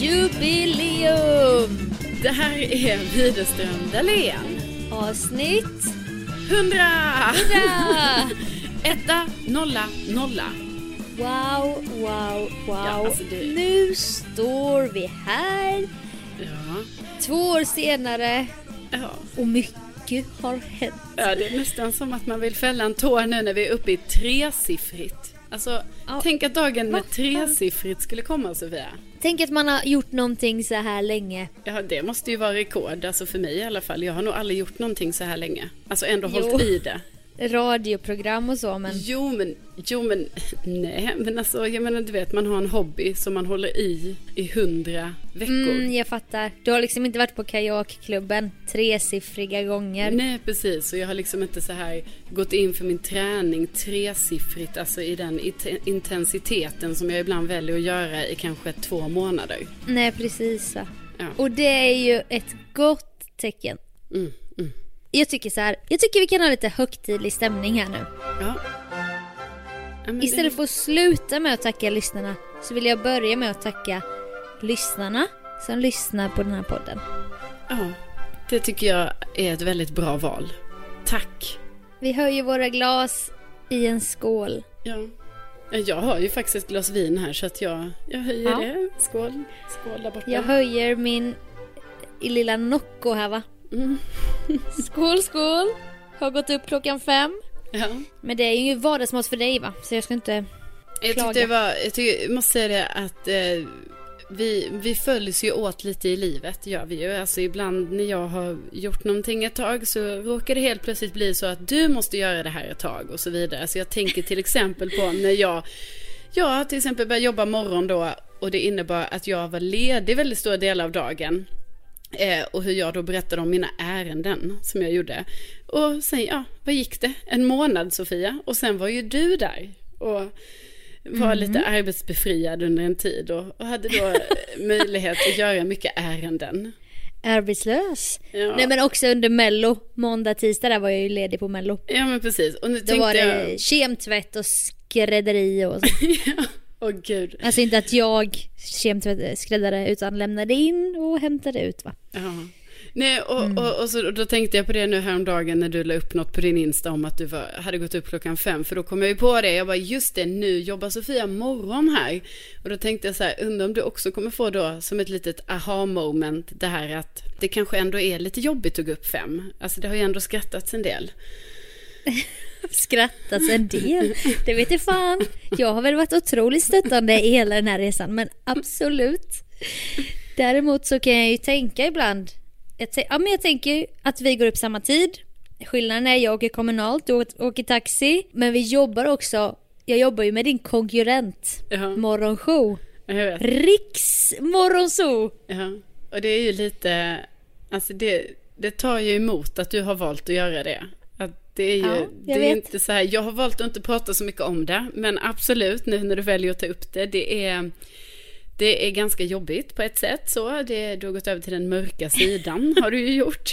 Jubileum! Det här är Widerström Dahlén. Avsnitt 100! 100! Etta, nolla, nolla. Wow, wow, wow. Ja, alltså det- Nu står vi här Ja, två år senare ja. och mycket har hänt. ja, det är nästan som att man vill fälla en tår nu när vi är uppe i tresiffrigt. Alltså, Ja. tänk att dagen med tresiffrigt skulle komma Sofia. Tänk att man har gjort någonting så här länge. Ja, det måste ju vara rekord, alltså för mig i alla fall. Jag har nog aldrig gjort någonting så här länge. Alltså ändå Jo. hållit i det. Radioprogram och så men Jo men, jo men, nej men alltså jag menar du vet man har en hobby som man håller i i hundra veckor. mm, jag fattar. Du har liksom inte varit på kajakklubben tresiffriga gånger. Nej precis och jag har liksom inte så här gått in för min träning tresiffrigt, alltså i den ite- intensiteten som jag ibland väljer att göra i kanske två månader. Nej precis. Ja. Och det är ju ett gott tecken. Mm. Jag tycker så här, jag tycker vi kan ha lite högtidlig stämning här nu. Ja. Ja, Istället det, för att sluta med att tacka lyssnarna så vill jag börja med att tacka lyssnarna som lyssnar på den här podden. Ja, det tycker jag är ett väldigt bra val. Tack. Vi höjer våra glas i en skål. Ja. Ja, Jag har ju faktiskt ett glas vin här så att jag, jag höjer Ja. det. Skål. Skål där borta. Jag höjer min i lilla Nocco här va. Mm. Skål skål! Har gått upp klockan fem. Ja. Men det är ju vardagsmat för dig va? Så jag ska inte... Jag Klaga. tyckte det var, jag, tycker, jag måste säga det att eh, vi, vi följs ju åt lite i livet, gör vi ju. Alltså ibland när jag har gjort någonting ett tag så råkar det helt plötsligt bli så att du måste göra det här ett tag och så vidare. Så jag tänker till exempel på när jag, jag till exempel började jobba morgon då och det innebar att jag var ledig väldigt stora delar av dagen. Eh, och hur jag då berättade om mina ärenden som jag gjorde. Och sen, ja, vad gick det? En månad Sofia. Och sen var ju du där. Och var lite arbetsbefriad under en tid och, och hade då möjlighet att göra mycket ärenden. Arbetslös. Ja. Nej men också under mello. Måndag, tisdag där var jag ju ledig på mello. Ja men precis. Och nu Då var det jag... kemtvätt och skrädderi och så. ja, åh gud. Alltså inte att jag skräddare utan lämnade in och hämtade ut va. Ja. Nej, och, Mm. och, och, så, och då tänkte jag på det nu häromdagen när du la upp något på din Insta om att du var, hade gått upp klockan fem. För då kom jag ju på det. Jag bara, just det, nu jobbar Sofia morgon här. Och då tänkte jag så här, undrar om du också kommer få då som ett litet aha moment det här att det kanske ändå är lite jobbigt att gå upp fem. Alltså det har ju ändå skrattats en del. skrattats en del. Det vet jag fan. Jag har väl varit otroligt stöttande i hela den här resan, men absolut. Däremot så kan jag ju tänka ibland, jag, ja, men jag tänker att vi går upp samma tid. Skillnaden är jag åker kommunalt, du åker- taxi, men vi jobbar också, jag jobbar ju med din konkurrent, Ja. Morgonshow. Jag vet. Riks Morgonzoo! Ja, och det är ju lite, alltså det, det tar ju emot att du har valt att göra det. Det är ju, Ja, jag det är inte så här, jag har valt att inte prata så mycket om det, men absolut nu när du väljer att ta upp det, det är, det är ganska jobbigt på ett sätt så, det, du har gått över till den mörka sidan, har du ju gjort.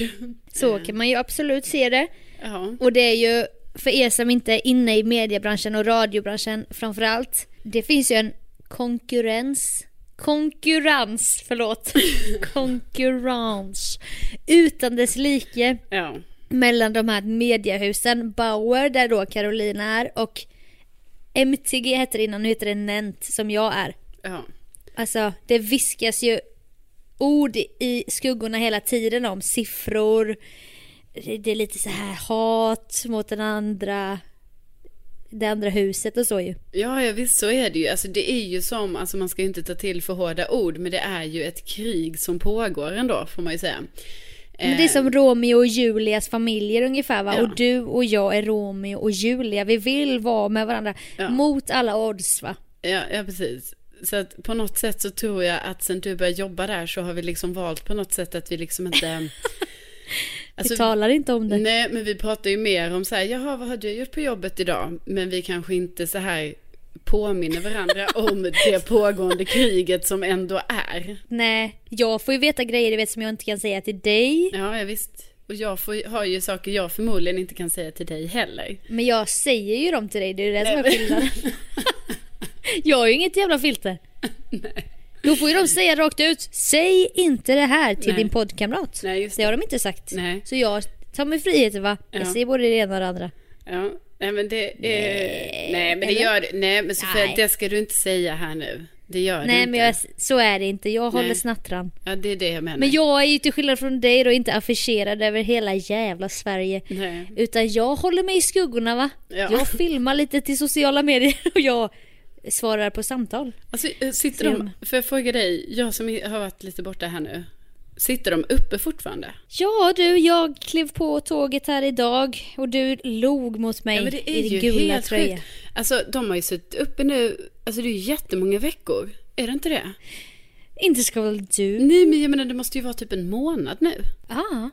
Så kan man ju absolut se det. Ja, Och det är ju, för er som inte är inne i mediebranschen och radiobranschen framförallt, det finns ju en konkurrens, konkurrens, förlåt, konkurrens, utan dess like. Ja, mellan de här mediehusen, Bauer där då Carolina är och MTG hette det innan, nu heter det Nent som jag är. ja. Alltså det viskas ju ord i skuggorna hela tiden om siffror. Det är lite så här hat mot den andra, det andra huset och så ju. Ja, ja, visst så är det ju. Alltså det är ju som, alltså man ska ju inte ta till för hårda ord, men det är ju ett krig som pågår ändå, får man ju säga. Men det är som Romeo och Julias familjer ungefär va? Ja. Och du och jag är Romeo och Julia. Vi vill vara med varandra Ja. mot alla odds va? Ja, ja, precis. Så att på något sätt så tror jag att sen du började jobba där så har vi liksom valt på något sätt att vi liksom inte... vi talar inte om det. Nej, men vi pratar ju mer om så här, jaha, vad har du gjort på jobbet idag? Men vi kanske inte så här påminner varandra om det pågående kriget som ändå är. Nej, jag får ju veta grejer du vet som jag inte kan säga till dig. Ja, ja visst. Och jag får, har ju saker jag förmodligen inte kan säga till dig heller. Men jag säger ju dem till dig, det är det som är skillnaden. jag har ju inget jävla filter. Då får ju de säga rakt ut, säg inte det här till Nej. din poddkamrat. Nej, just det har de inte sagt. Nej. Så jag tar mig friheten va? Jag Ja. säger både det ena och det andra. Ja, nej men det är... Nej, Nej, men det gör det. Nej, men Sofia, Nej. det ska du inte säga här nu. Det gör du Nej inte. men jag, så är det inte, jag håller Nej. snattran. Ja, det är det jag menar. Men jag är ju till skillnad från dig då inte affischerad över hela jävla Sverige. Nej. Utan jag håller mig i skuggorna va? Ja. Jag filmar lite till sociala medier och jag svarar på samtal. Alltså, eh, sitter de, får jag fråga dig, jag som har varit lite borta här nu. Sitter de uppe fortfarande? Ja du, jag klev på tåget här idag och du log mot mig Ja, men det är i din ju gula helt tröja. sjukt. Alltså, de har ju suttit uppe nu, alltså det är ju jättemånga veckor. Är det inte det? Inte ska väl du? Nej, men jag menar det måste ju vara typ en månad nu. Ja.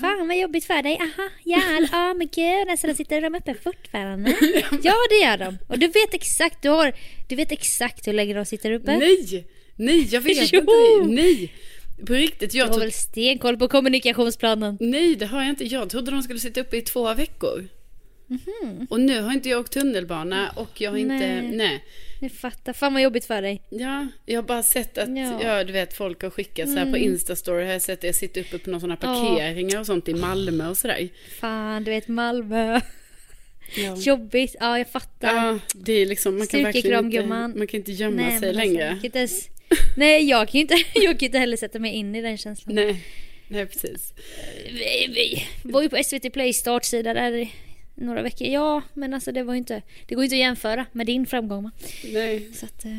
Fan vad jobbigt för dig. Aha, ja, ja men gud, alltså de sitter de uppe fortfarande. Ja det gör de. Och du vet exakt, du har, du vet exakt hur länge de sitter uppe. Nej! Nej, jag vet Jo! inte. Nej! På riktigt, Du jag har tog... väl stenkoll på kommunikationsplanen. Nej, det har jag inte. Jag trodde de skulle sitta uppe i två veckor. Och nu har inte jag åkt tunnelbana och jag har inte... Nej. Jag fattar. Fan vad jobbigt för dig. Ja, jag har bara sett att, ja. Ja. du vet, folk har skickat så här på Instastory har jag sett att jag sitter uppe på några sådana parkeringar och sånt i Malmö och sådär. Fan, du vet Malmö. Ja. Jobbigt. Ja, jag fattar. Ja, det är liksom, man kan verkligen inte, man kan inte gömma Nej, sig längre. kan inte ens, nej, jag kan ju inte, jag kan inte heller sätta mig in i den känslan. Nej, nej precis. Vi, vi var ju på SVT Play startsida där i några veckor. Ja, men alltså det var ju inte, det går ju inte att jämföra med din framgång va? Nej, Så att, eh,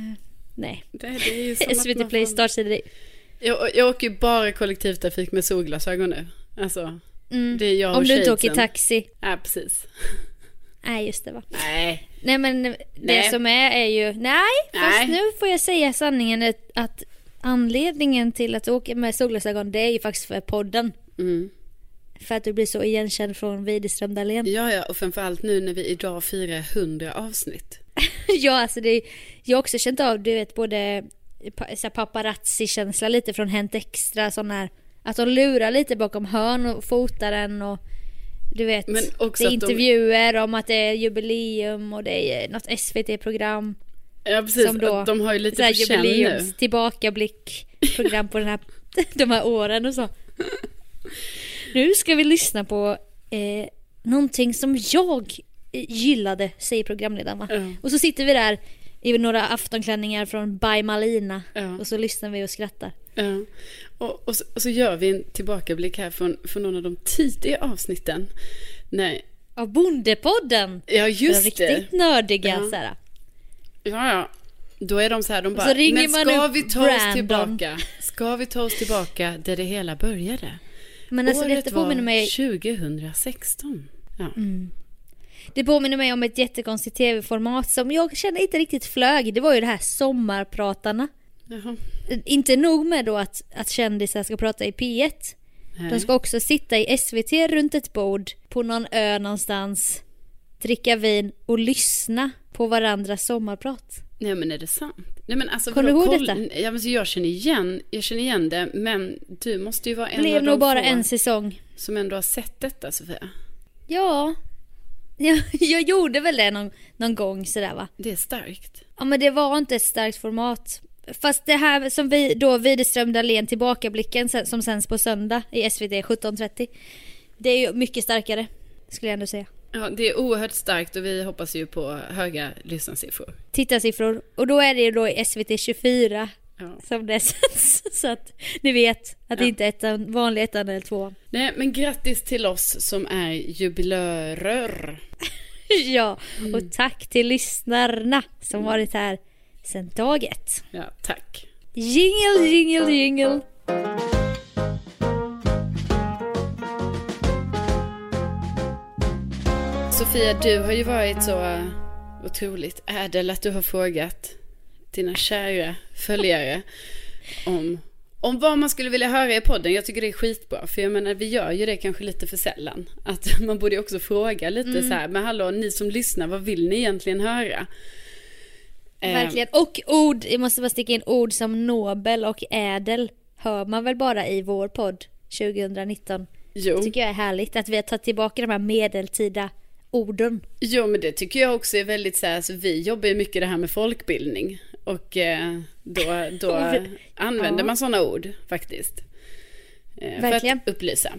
nej. det, det SVT Play får- startsida, det- jag, jag åker ju bara kollektivtrafik med solglasögon nu. Alltså, det är jag och Mm. om du inte åker taxi. Ja, precis. Nej, just det va. Nej. Nej men det Nej. som är är ju, nej, fast Nej. nu får jag säga sanningen att, anledningen till att åka med solglasögon det är ju faktiskt för podden. Mm. För att du blir så igenkänd från Widerström Dahlén. Ja, ja, och framförallt nu när vi idag firar 100 avsnitt. ja, alltså det, jag har också känt av, du vet, både paparazzi-känsla lite från Hänt Extra, sån här, att de lurar lite bakom hörn och fotar en och du vet, det är att de- intervjuer om att det är jubileum och det är något SVT-program. Ja, precis. Som då, de har ju lite på känn nu. jubileums tillbakablick program på den här, de här åren och så. Nu ska vi lyssna på eh, någonting som jag gillade, säger programledaren va? Ja. Och så sitter vi där i några aftonklänningar från By Malina Ja. och så lyssnar vi och skrattar. Ja. Och, och, så, och så gör vi en tillbakablick här från, från någon av de tidiga avsnitten. Nej, Av Bondepodden! ja just riktigt det. nördiga Ja. så här. Ja, ja. Då är de så här, de bara, men ska vi ta Brandon?" oss tillbaka? Ska vi ta oss tillbaka där det hela började? Men alltså Året detta påminner var mig, 2016. Ja. det påminner mig om ett jättekonstigt tv-format som jag känner inte riktigt flög. Det var ju det här Sommarpratarna. Jaha. Inte nog med då att, att kändisar ska prata i P1. Nej. De ska också sitta i SVT runt ett bord på någon ö någonstans, dricka vin och lyssna på varandras sommarprat. Nej men är det sant? Nej men alltså Kommer du ihåg detta? Ja, men så jag känner igen, jag känner igen det, men du måste ju vara en Blev av nog de bara en säsong. som ändå har sett detta Sofia. Ja, jag, jag gjorde väl det någon, någon gång sådär va. Det är starkt. Ja men det var inte ett starkt format. Fast det här som vi då Widerström Dahlén tillbakablicken sen- som sänds på söndag i SVT 17.30. Det är ju mycket starkare skulle jag ändå säga. Ja, det är oerhört starkt och vi hoppas ju på höga lyssnarsiffror. Tittarsiffror. Och då är det ju då i SVT 24 Ja. som det sänds. Så att ni vet att det Ja. inte är ettan, vanlig ettan eller tvåan. Nej, men grattis till oss som är jubilörer. Ja, och tack till lyssnarna som varit här sedan dag ett. Ja, tack. Jingle, jingle, jingle. Sofia, du har ju varit så otroligt ädel att du har frågat dina kära följare om, om vad man skulle vilja höra i podden. Jag tycker det är skitbra, för jag menar vi gör ju det kanske lite för sällan. Att man borde också fråga lite så här, men hallå ni som lyssnar, vad vill ni egentligen höra? Eh, Verkligen. Och ord, jag måste bara sticka in ord som nobel och ädel hör man väl bara i vår podd 2019. Jo. Det tycker jag är härligt att vi har tagit tillbaka de här medeltida orden. Jo, men det tycker jag också är väldigt så här, alltså, vi jobbar ju mycket det här med folkbildning. Och eh, då, då använder Ja. man sådana ord faktiskt. Eh, Verkligen. För att upplysa.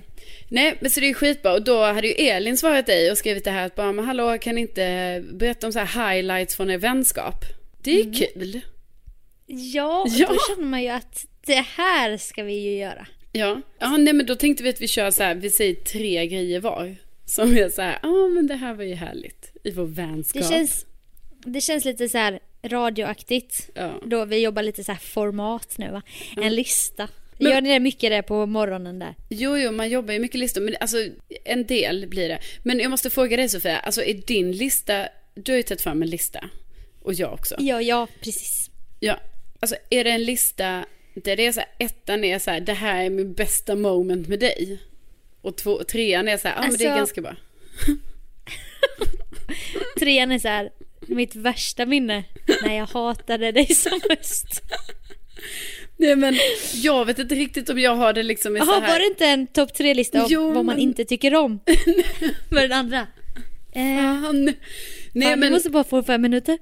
Nej, men så det är skitbra. Och då hade ju Elin svarat dig och skrivit det här att bara, men hallå, kan ni inte berätta om så här highlights från er vänskap? Det är kul. Ja, Ja. då känner man ju att det här ska vi ju göra. Ja. ja, nej men då tänkte vi att vi kör så här, vi säger tre grejer var. Som är så här, ja men det här var ju härligt i vår vänskap. Det känns, det känns lite så här radioaktigt. Ja. Då vi jobbar lite så här format nu va. En lista. Men- Gör ni det mycket det på morgonen där? Jo, jo, man jobbar ju mycket listor, men alltså en del blir det. Men jag måste fråga dig Sofia, alltså är din lista, du har ju tagit fram en lista. Och jag också. Ja, ja, precis. Ja, alltså är det en lista där det är så här, ettan är så här, det här är min bästa moment med dig. Och två, trean är så här, ja men det är Alltså- ganska bra. Trean är så här, mitt värsta minne när jag hatade dig som mest. Nej men jag vet inte riktigt om jag har det liksom i så Jaha, här. var det inte en topp tre-lista om Jo, vad man men- inte tycker om? Med den andra? Eh, Fan. Nej vi men måste bara få fem minuter.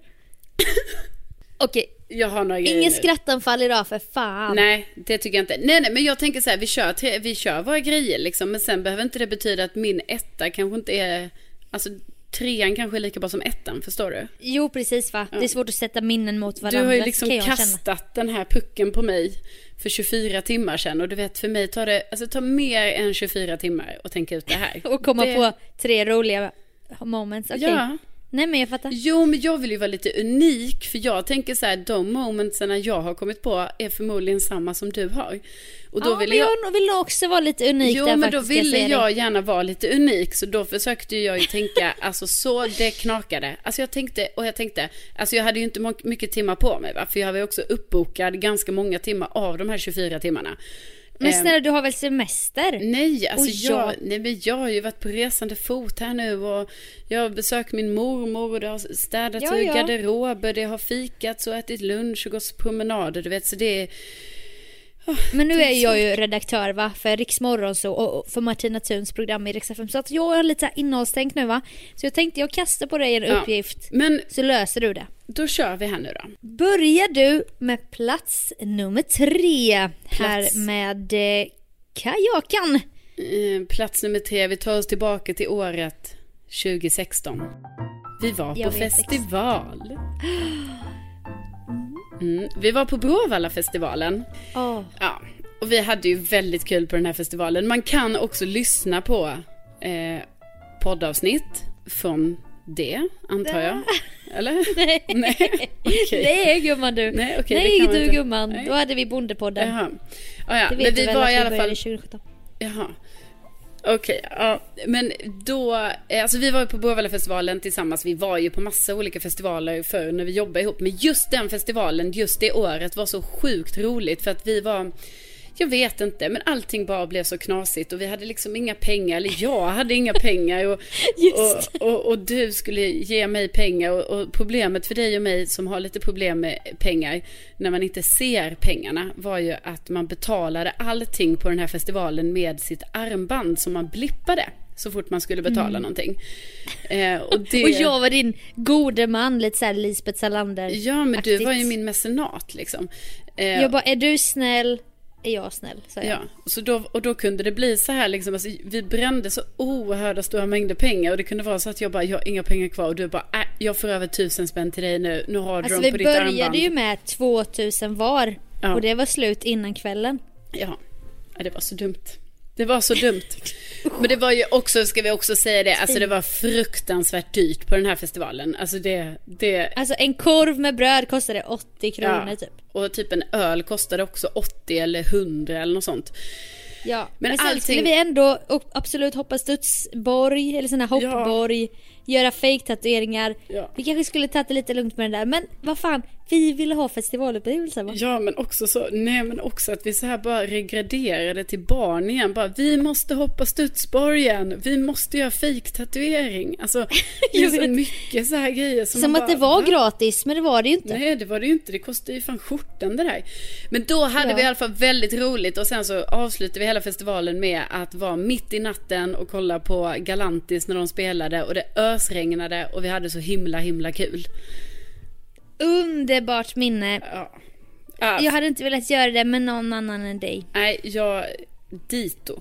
Okej, jag har några grejer ingen nu. skrattanfall idag för fan. Nej, det tycker jag inte. Nej, nej, men jag tänker så här, vi kör, tre, vi kör våra grejer liksom, men sen behöver inte det betyda att min etta kanske inte är, alltså trean kanske är lika bra som ettan, förstår du? Jo, precis va. Det är svårt att sätta minnen mot varandra. Du har ju liksom kan jag känna. kastat den här pucken på mig för 24 timmar sedan och du vet för mig tar det, alltså tar mer än 24 timmar att tänka ut det här. Och komma det... på tre roliga moments. Okej. Ja. Nej men jag fattar. Jo, men jag vill ju vara lite unik för jag tänker så här, de momentsen jag har kommit på är förmodligen samma som du har. Och då ja, vill men jag... jag vill också vara lite unik Jo där men då faktiskt, jag ville jag dig. gärna vara lite unik så då försökte jag ju tänka, alltså så det knakade. Alltså jag tänkte, och jag tänkte, alltså jag hade ju inte mycket timmar på mig va, för jag var ju också uppbokad ganska många timmar av de här 24 timmarna. Men snälla du har väl semester? Nej, alltså jag- jag, nej, men jag har ju varit på resande fot här nu och jag har besökt min mormor och det har städats Ja, ur ja. garderober, det har fikats och ätit lunch och gått promenader, du vet, så det är... Men nu är jag ju redaktör va, för Riks Morgonzoo och för Martina Thuns program i FM. Så att jag har lite så här innehållstänk nu va. Så jag tänkte jag kastar på dig en Ja. uppgift, Men så löser du det. då kör vi här nu då. Börjar du med plats nummer tre. Plats. Här med eh, kajakan. Eh, plats nummer tre, vi tar oss tillbaka till året 2016. Vi var Jag på festival. Mm, vi var på Bråvalla-festivalen. Åh, Ja, och vi hade ju väldigt kul på den här festivalen. Man kan också lyssna på eh, poddavsnitt från det, antar jag. Eller? Nej. Nej, okej. Nej gumman du. Nej, det Nej du inte. gumman. Nej. Då hade vi Bondepodden. Jaha. Ja, ja. Det Men vet vi du väl var att i alla fall... 2017. Jaha. Okej, ja. Men då, eh, alltså vi var ju på Bråvallafestivalen tillsammans. Vi var ju på massa olika festivaler förr när vi jobbade ihop. Men just den festivalen, just det året var så sjukt roligt för att vi var jag vet inte, men allting bara blev så knasigt och vi hade liksom inga pengar, eller jag hade inga pengar och, och, och, och du skulle ge mig pengar och, problemet för dig och mig som har lite problem med pengar när man inte ser pengarna var ju att man betalade allting på den här festivalen med sitt armband som man blippade så fort man skulle betala någonting. Eh, och, det... Och jag var din gode man, lite såhär Lisbeth Salander. Ja, men du var ju min mecenat liksom. Eh, Jag bara, är du snäll? Är jag snäll? sa jag. Ja, så då, och då kunde det bli så här liksom, alltså, vi brände så oerhörda stora mängder pengar och det kunde vara så att jag bara, jag har inga pengar kvar och du bara, äh, jag får över tusen spänn till dig nu, nu har du Alltså dem vi på ditt började armband. ju med 2000 var. Ja. Och det var slut innan kvällen. Ja. ja, det var så dumt. Det var så dumt. Men det var ju också, ska vi också säga det, alltså det var fruktansvärt dyrt på den här festivalen. Alltså det, det, Alltså en korv med bröd kostade 80 kronor ja. typ. Och typ en öl kostade också 80 eller 100 eller något sånt. Ja, Men men, sen allting- skulle vi ändå och absolut hoppa studsborg eller sån här hoppborg. Göra fake-tatueringar. Ja. Vi kanske skulle tagit det lite lugnt med det där. Men vad fan, vi ville ha festivalupplevelser va? Ja, men också så, nej men också att vi så här bara regraderade till barn igen. Bara, vi måste hoppa studsborgen, vi måste göra fejktatuering. Alltså, det är så mycket så här grejer som, Som att det var "Va?" gratis, men det var det ju inte. Nej, det var det ju inte. Det kostade ju fan skjortan det där. Men då hade Ja. vi i alla fall väldigt roligt och sen så avslutade vi hela festivalen med att vara mitt i natten och kolla på Galantis när de spelade och det ösregnade och vi hade så himla himla kul. Underbart minne. Ja. Ja, Jag hade inte velat göra det med någon annan än dig. Nej, jag... Dito.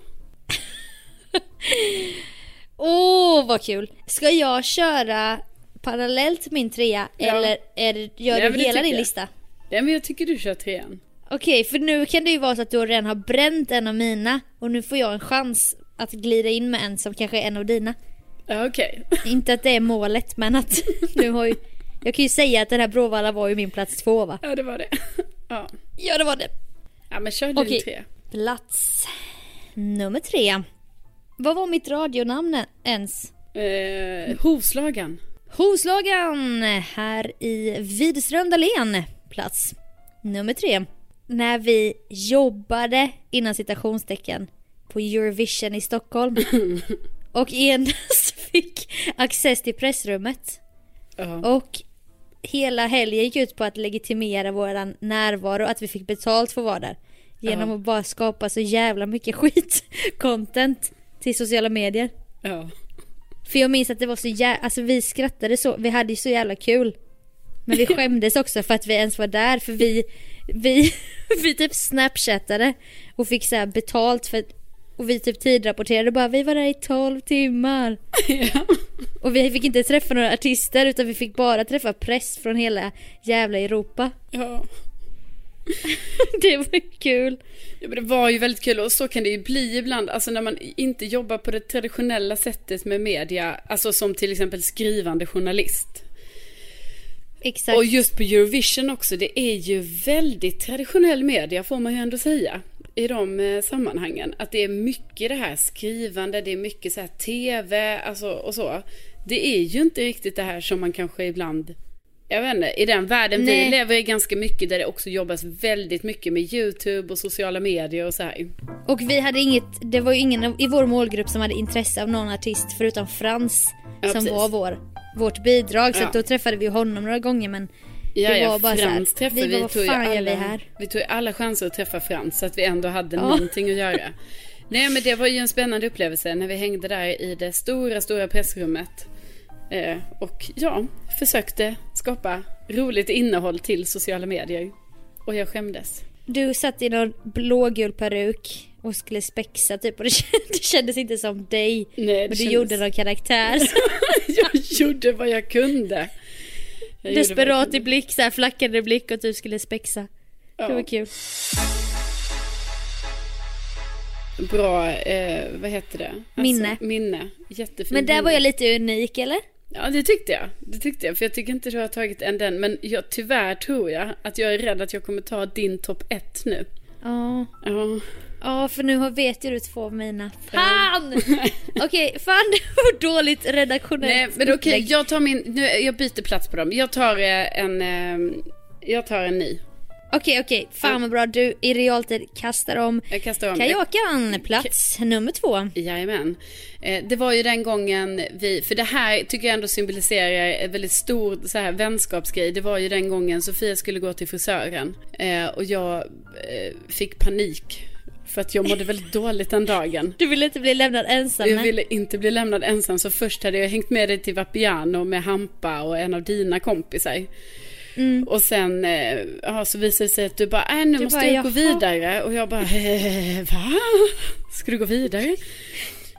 Åh, vad kul! Ska jag köra parallellt min trea Ja. eller är det, gör Nej, du det hela din jag. lista? Ja, men jag tycker du kör trean. Okej, för nu kan det ju vara så att du redan har bränt en av mina och nu får jag en chans att glida in med en som kanske är en av dina. Ja, okej. Inte att det är målet, men att nu har ju... Jag kan ju säga att den här Bråvalla var ju min plats två va? Ja, det var det. Ja, Ja, det var det. ja men kör din Okej. tre. Plats nummer tre. Vad var mitt radionamn ens? Eh, hovslagan. Hovslagan här i Widerström Dahlén. Plats nummer tre. När vi jobbade innan citationstecken på Eurovision i Stockholm. och endast fick access till pressrummet. Ja. Och hela helgen gick ut på att legitimera våran närvaro, att vi fick betalt för att vara där. Genom Ja. att bara skapa så jävla mycket skit-content till sociala medier. ja. För jag minns att det var så jävla, alltså vi skrattade så, vi hade ju så jävla kul. Men vi skämdes också för att vi ens var där för vi, vi, vi typ snapchattade och fick så här betalt för och vi typ tidrapporterade bara vi var där i 12 timmar. ja. Och vi fick inte träffa några artister utan vi fick bara träffa press från hela jävla Europa. ja. Det var kul. Ja, men det var ju väldigt kul och så kan det ju bli ibland, alltså när man inte jobbar på det traditionella sättet med media, alltså som till exempel skrivande journalist. Exakt. Och just på Eurovision också, det är ju väldigt traditionell media får man ju ändå säga i de eh, sammanhangen. Att det är mycket det här skrivande, det är mycket så här tv, alltså och så. Det är ju inte riktigt det här som man kanske ibland, jag vet inte, i den världen vi Nej. lever i ganska mycket där det också jobbas väldigt mycket med YouTube och sociala medier och så här. Och vi hade inget, det var ju ingen i vår målgrupp som hade intresse av någon artist förutom Frans. Ja, som precis. var vår, vårt bidrag. Så Ja. då träffade vi honom några gånger men Ja, det ja, var bara så här, Frans träffade vi vi, vad tog fan alla, vi här? vi tog alla chanser att träffa Frans så att vi ändå hade Ja. någonting att göra. Nej men det var ju en spännande upplevelse när vi hängde där i det stora, stora pressrummet. Eh, och ja, försökte skapa roligt innehåll till sociala medier. Och jag skämdes. Du satt i någon blågul peruk och skulle spexa typ och det kändes, det kändes inte som dig. Nej, men du kändes- gjorde någon karaktär. jag gjorde vad jag kunde. Desperat i blick, så här flackande blick och typ skulle spexa. Det var kul. Bra, eh, vad heter det? Alltså, Minne. Minne, jättefint Men där minne. var jag lite unik eller? Ja, det tyckte jag. Det tyckte jag. För jag tycker inte du har tagit en den. Men jag, tyvärr tror jag att jag är rädd att jag kommer ta din topp ett nu. Ja. Ja. Ja, för nu vet ju du två av mina. Fan! Okej, fan det var dåligt redaktionellt Nej, men okej, upplägg. jag tar min... Nu, jag byter plats på dem. Jag tar eh, en... Eh, jag tar en ny. Okej, okej. Fan vad bra. Du i realtid kastar om Jag kastar om. kajakan plats nummer två. Jajamän. Eh, det var ju den gången vi, för det här tycker jag ändå symboliserar en väldigt stor så här, vänskapsgrej. Det var ju den gången Sofia skulle gå till frisören eh, och jag fick panik. För att jag mådde väldigt dåligt den dagen. Du ville inte bli lämnad ensam. Jag nej? ville inte bli lämnad ensam så först hade jag hängt med dig till Vapiano med Hampa och en av dina kompisar. Och sen eh, ja, så visade det sig att du bara, äh, nu Du måste bara, jag gå vidare. Och jag bara, eh, va? Ska du gå vidare?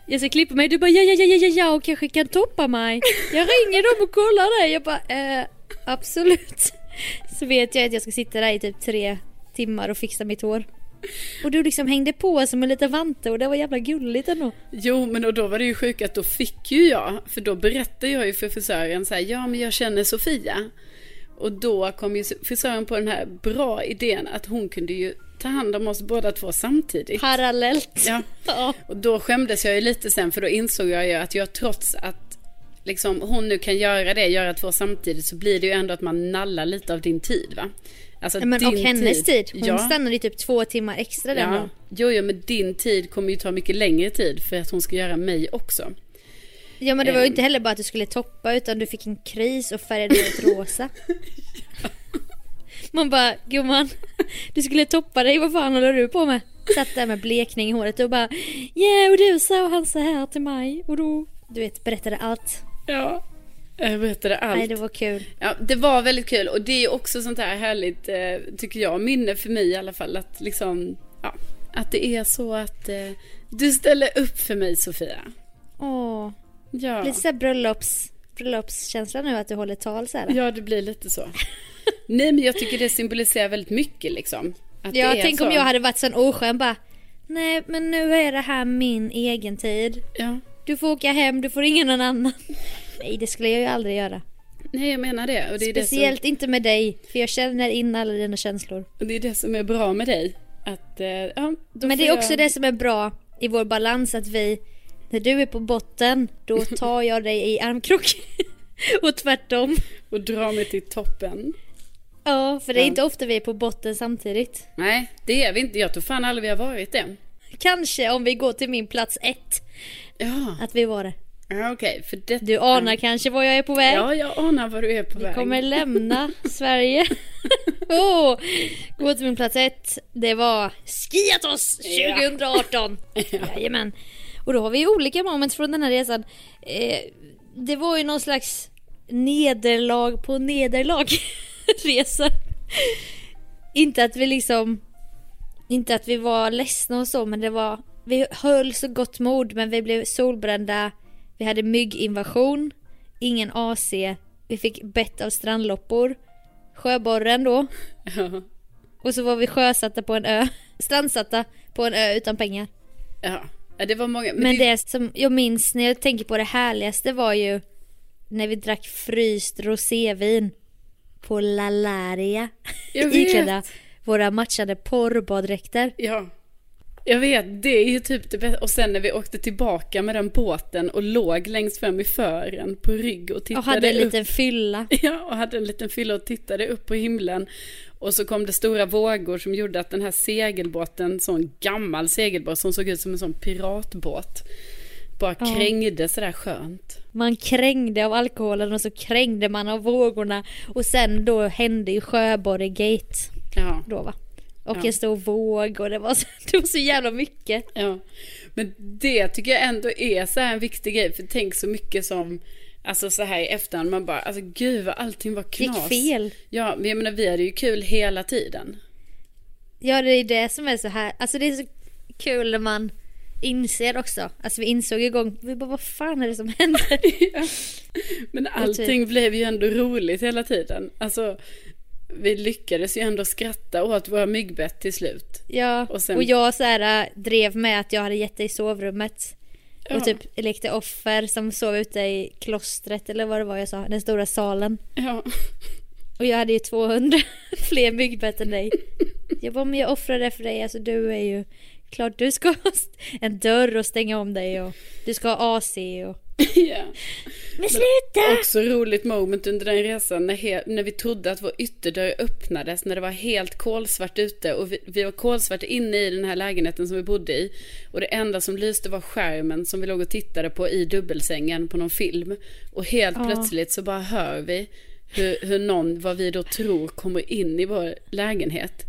Jag ska klippa mig. Du bara ja, ja, ja, ja, ja, ja och kanske kan toppa mig. Jag ringer dem och kollar det. Jag bara eh, absolut. Så vet jag att jag ska sitta där i typ tre timmar och fixa mitt hår. Och du liksom hängde på som en liten vante och det var jävla gulligt ändå. Jo, men och då var det ju sjukt att då fick ju jag, för då berättade jag ju för frisören så här, ja men jag känner Sofia. Och då kom ju frisören på den här bra idén att hon kunde ju ta hand om oss båda två samtidigt. Parallellt. Ja, Ja. och då skämdes jag ju lite sen för då insåg jag ju att jag trots att liksom hon nu kan göra det, göra två samtidigt så blir det ju ändå att man nallar lite av din tid va. Alltså Men, och hennes tid. Hon ja. stannade ju typ två timmar extra den Ja, jo, jo, men din tid kommer ju ta mycket längre tid för att hon ska göra mig också. Ja men det var ju Ehm. inte heller bara att du skulle toppa utan du fick en kris och färgade håret rosa. Man bara, gumman, du skulle toppa dig, vad fan håller du på med? Satt där med blekning i håret och bara, ja och du sa han så här till mig och då, du vet, berättade allt. Ja, jag berättade allt. Nej det var kul. Ja, det var väldigt kul och det är också sånt här härligt, eh, tycker jag, minne för mig i alla fall. Att liksom, ja, att det är så att eh, du ställer upp för mig Sofia. Åh, Ja, lite såhär bröllops, bröllopskänsla nu att du håller tal så här. ja det blir lite så. Nej men jag tycker det symboliserar väldigt mycket liksom. Att Ja, det är tänk så. om jag hade varit sån oskön bara, nej men nu är det här min egen tid. Ja, Du får åka hem, du får ringa någon annan. Nej det skulle jag ju aldrig göra. nej jag menar det. Det Speciellt inte med dig, för jag känner in alla dina känslor. det, som, och det är det som är bra med dig. Att, eh, ja, Men det är också jag... det som är bra i vår balans att vi, när du är på botten, då tar jag dig i armkrok. Och tvärtom. Och dra mig till toppen. Ja, för det är Ja. inte ofta vi är på botten samtidigt. Nej, det är vi inte. Jag tror fan aldrig vi har varit det. Kanske om vi går till min plats ett, Ja, att vi var det. ja okej. för det... Du anar kanske var jag är på väg? Ja, jag anar vad du är på Vi väg. kommer lämna Sverige. oh, gå till min plats ett. Det var Skiatos 2018. Jajamän. Och då har vi olika moments från den här resan. Eh, det var ju någon slags nederlag på nederlag resa. Inte att vi liksom inte att vi var ledsna och så men det var Vi höll så gott mod men vi blev solbrända Vi hade mygginvasion Ingen AC Vi fick bett av strandloppor Sjöborren då Ja. Och så var vi sjösatta på en ö Strandsatta på en ö utan pengar ja. Ja, det var många. Men det som jag minns när jag tänker på det härligaste var ju När vi drack fryst rosévin På Lalaria Jag vet. Iklädda våra matchande porrbaddräkter Ja. Jag vet, det är ju typ det bästa. Och sen när vi åkte tillbaka med den båten och låg längst fram i fören på rygg och tittade Och hade en upp. liten fylla Ja, och hade en liten fylla och tittade upp på himlen. Och så kom det stora vågor som gjorde att den här segelbåten, sån gammal segelbåt som såg ut som en sån piratbåt, bara Ja. krängde sådär skönt. Man krängde av alkoholen och så krängde man av vågorna Och sen då hände ju Sjöborregate Ja, då va Och Ja. en stor våg och det var, så, det var så jävla mycket ja. Men det tycker jag ändå är så här en viktig grej, för tänk så mycket som Alltså så här i efterhand, man bara, alltså gud vad allting var knas. Gick fel Ja, men jag menar vi hade ju kul hela tiden. Ja, det är det som är så här. Alltså det är så kul när man inser också. Alltså vi insåg igång, vi bara vad fan är det som händer? Men allting blev ju ändå roligt hela tiden. Alltså, vi lyckades ju ändå skratta åt våra myggbett till slut. Ja, och, sen- och jag så här äh, drev med att jag hade gett dig i sovrummet. Ja. Och typ lekte offer som sov ute i klostret eller vad det var jag sa, den stora salen. Ja. Och jag hade ju 200 fler myggbett än dig. Jag bara, men jag offrar det för dig, alltså du är ju klart du ska ha en dörr och stänga om dig och du ska ha AC och... ja. Men sluta! Också roligt moment under den resan när, när vi trodde att vår ytterdörr öppnades när det var helt kolsvart ute och vi, vi var kolsvart inne i den här lägenheten som vi bodde i. Och det enda som lyste var skärmen som vi låg och tittade på i dubbelsängen på någon film. Och helt Ja. plötsligt så bara hör vi hur, hur någon, vad vi då tror, kommer in i vår lägenhet.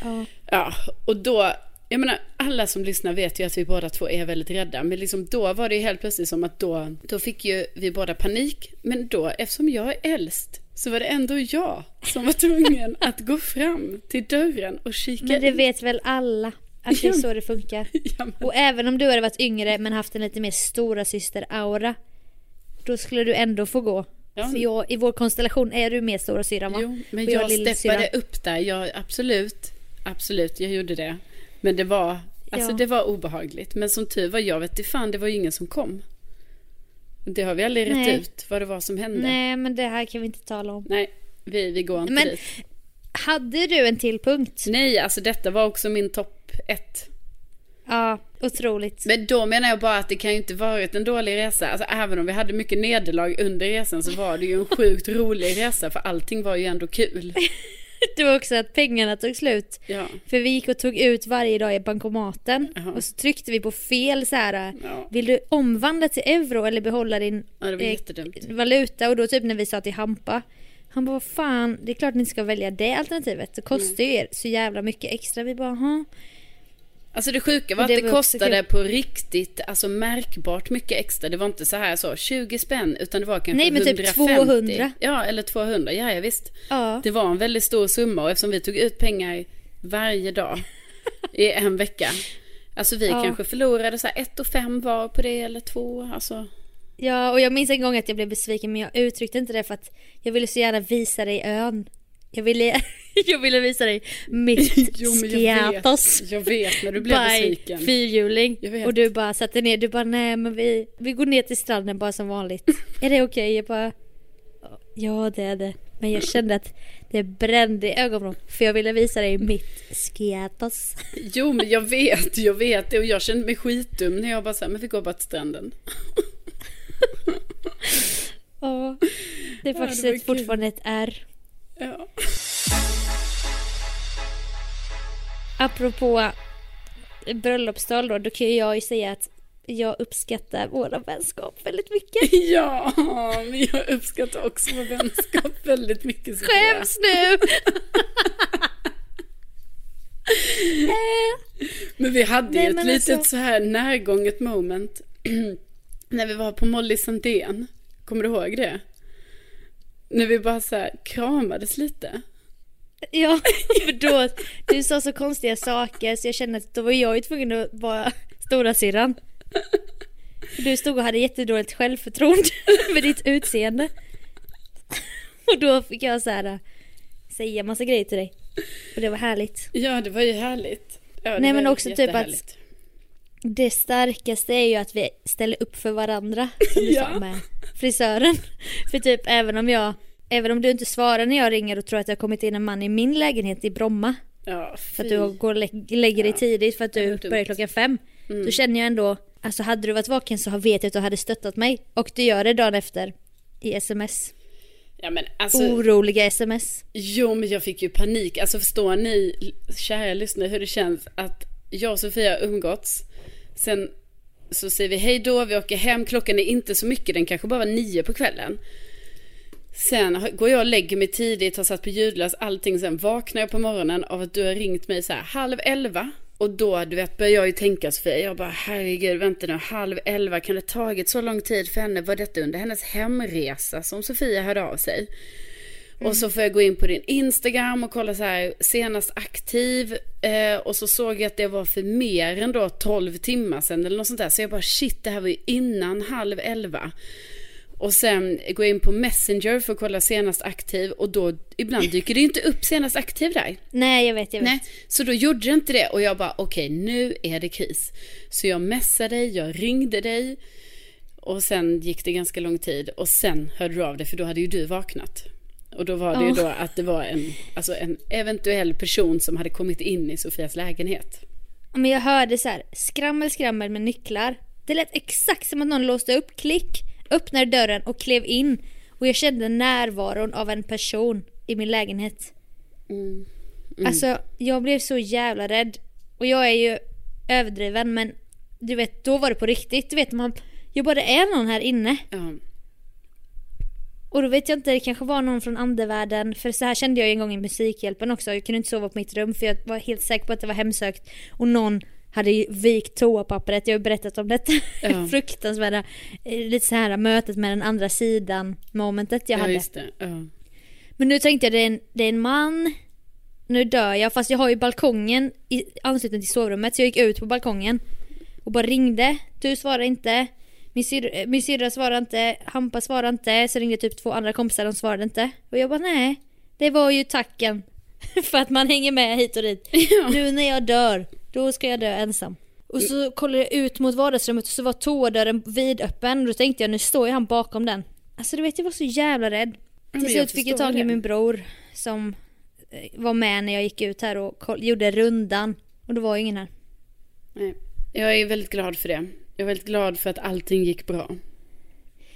Ja. Ja, och då, jag menar alla som lyssnar vet ju att vi båda två är väldigt rädda. Men liksom då var det ju helt plötsligt som att då, då fick ju vi båda panik. Men då, eftersom jag är äldst, så var det ändå jag som var tvungen att gå fram till dörren och kika Men det in. vet väl alla att det är så det funkar. Ja, Och även om du hade varit yngre men haft en lite mer stora syster aura Då skulle du ändå få gå. Ja. För jag, i vår konstellation är du mer stora syran va? jo, men Och jag lillsyrran. steppade upp där. Jag, absolut, absolut, jag gjorde det. Men det var, alltså Ja. det var obehagligt. Men som tur var, jag vet inte fan, det var ju ingen som kom. Det har vi aldrig rätt Nej. ut, vad det var som hände. Nej men det här kan vi inte tala om. Nej, vi, vi går inte Men- dit. Hade du en till punkt? Nej, alltså detta var också min topp ett. Ja, otroligt. Men då menar jag bara att det kan ju inte varit en dålig resa. Alltså även om vi hade mycket nederlag under resan så var det ju en sjukt rolig resa för allting var ju ändå kul. Det var också att pengarna tog slut. Ja, För vi gick och tog ut varje dag i bankomaten. Jaha. Och så tryckte vi på fel så här. Ja. Vill du omvandla till euro eller behålla din ja eh, valuta? Och då typ när vi sa till Hampa. Han bara, vad fan, det är klart ni ska välja det alternativet. Det kostar ju er så jävla mycket extra. Vi bara, "Jaha." Alltså det sjuka var Men att det det kostade på riktigt, alltså märkbart mycket extra. Det var inte så här så 20 spänn utan det var kanske Nej, men typ 150. 200. Ja, eller 200, ja, ja visst. Ja. Det var en väldigt stor summa och eftersom vi tog ut pengar varje dag i en vecka. Alltså vi Ja. kanske förlorade så här ett och fem var på det eller två. Alltså. Ja, och jag minns en gång att jag blev besviken men jag uttryckte inte det för att jag ville så gärna visa dig ön. Jag ville, jag ville visa dig mitt Jo, jag Skiatos. jag vet när du blev by besviken. fyrhjuling. Jag vet. Och du bara satte ner, du bara nej men vi, vi går ner till stranden bara som vanligt. är det okej? Jag bara ja det är det. Men jag kände att det brände i ögonen för jag ville visa dig mitt Skiatos. Jo men jag vet, jag vet det och jag kände mig skitdum när jag bara sa men vi går bara till stranden. Ja, det är Ja, faktiskt det ett, kul. fortfarande ett R. Ja. Apropå bröllopstal då, då kan ju jag ju säga att jag uppskattar våra vänskap väldigt mycket. ja, men jag uppskattar också vår vänskap väldigt mycket. Skäms nu! Men vi hade Nej, ju ett litet alltså- så här närgånget moment när vi var på Molly Sandén. Kommer du ihåg det? När vi bara så här kramades lite. Ja, för då, du sa så konstiga saker så jag kände att då var jag ju tvungen att vara stora syrran. Du stod och hade jättedåligt självförtroende med ditt utseende. Och då fick jag så här säga massa grejer till dig. Och det var härligt. Ja, det var ju härligt. Ja, Nej, men också typ att-. Det starkaste är ju att vi ställer upp för varandra. Som du Ja. sa med frisören. För typ även om jag, även om du inte svarar när jag ringer och tror att det har kommit in en man i min lägenhet i Bromma. Ja, För att du går och lä- lägger dig tidigt för att du börjar klockan fem. Mm. Då känner jag ändå, alltså hade du varit vaken så vet jag att du hade stöttat mig. Och du gör det dagen efter. I sms. Ja, men alltså, Oroliga sms. Jo, men jag fick ju panik. Alltså förstår ni, kära lyssnare, hur det känns att jag och Sofia har umgåtts. Sen så säger vi hej då, vi åker hem. Klockan är inte så mycket, den kanske bara var nio på kvällen. Sen går jag och lägger mig tidigt, har satt på ljudlös, allting. Sen vaknar jag på morgonen av att du har ringt mig så här halv elva. Och då, du vet, börjar jag ju tänka Sofia, jag bara herregud, vänta nu, halv elva, kan det tagit så lång tid för henne? Var detta under hennes hemresa som Sofia hörde av sig? Och så får jag gå in på din Instagram och kolla så här senast aktiv. Eh, och så såg jag att det var för mer än då 12 timmar sedan eller något sånt där. Så jag bara shit det här var ju innan halv elva. Och sen går jag in på Messenger för att kolla senast aktiv och då ibland dyker det inte upp senast aktiv där. Nej, jag vet, jag vet. Nej, så då gjorde det inte det och jag bara okej nu är det kris. Så jag messade dig, jag ringde dig och sen gick det ganska lång tid och sen hörde du av dig för då hade ju du vaknat. Och då var det ju Ja. då att det var en, alltså en eventuell person som hade kommit in i Sofias lägenhet. Men jag hörde så här, skrammel skrammel med nycklar. Det lät exakt som att någon låste upp, klick, öppnade dörren och klev in. Och jag kände närvaron av en person i min lägenhet. Mm. Alltså, jag blev så jävla rädd. Och jag är ju överdriven men du vet, då var det på riktigt. Du vet, man, jag bara det är någon här inne. Ja. Och då vet jag inte, det kanske var någon från andevärlden. För så här kände jag en gång i Musikhjälpen också. Jag kunde inte sova på mitt rum för jag var helt säker på att det var hemsökt. Och någon hade vikt toapappret. Jag har ju berättat om detta Ja. fruktansvärda, eh, lite så här mötet med den andra sidan momentet jag ja, hade. Ja. Men nu tänkte jag det är, en, det är en man. Nu dör jag fast jag har ju balkongen i anslutning till sovrummet så jag gick ut på balkongen. Och bara ringde. Du svarade inte. Min, syr, min syrra svarade inte. Hampa svarade inte. Så ringde typ två andra kompisar. De svarade inte. Och jag bara nej. Det var ju tacken. För att man hänger med hit och dit. Nu när jag dör. Då ska jag dö ensam. Och så kollade jag ut mot vardagsrummet och så var toadörren vidöppen. Och då tänkte jag nu står ju han bakom den. Alltså du vet jag var så jävla rädd. Till slut fick jag tag i min bror som eh, var med när jag gick ut här och gjorde rundan. Och då var ju ingen här. Nej. Jag är väldigt glad för det. Jag är väldigt glad för att allting gick bra.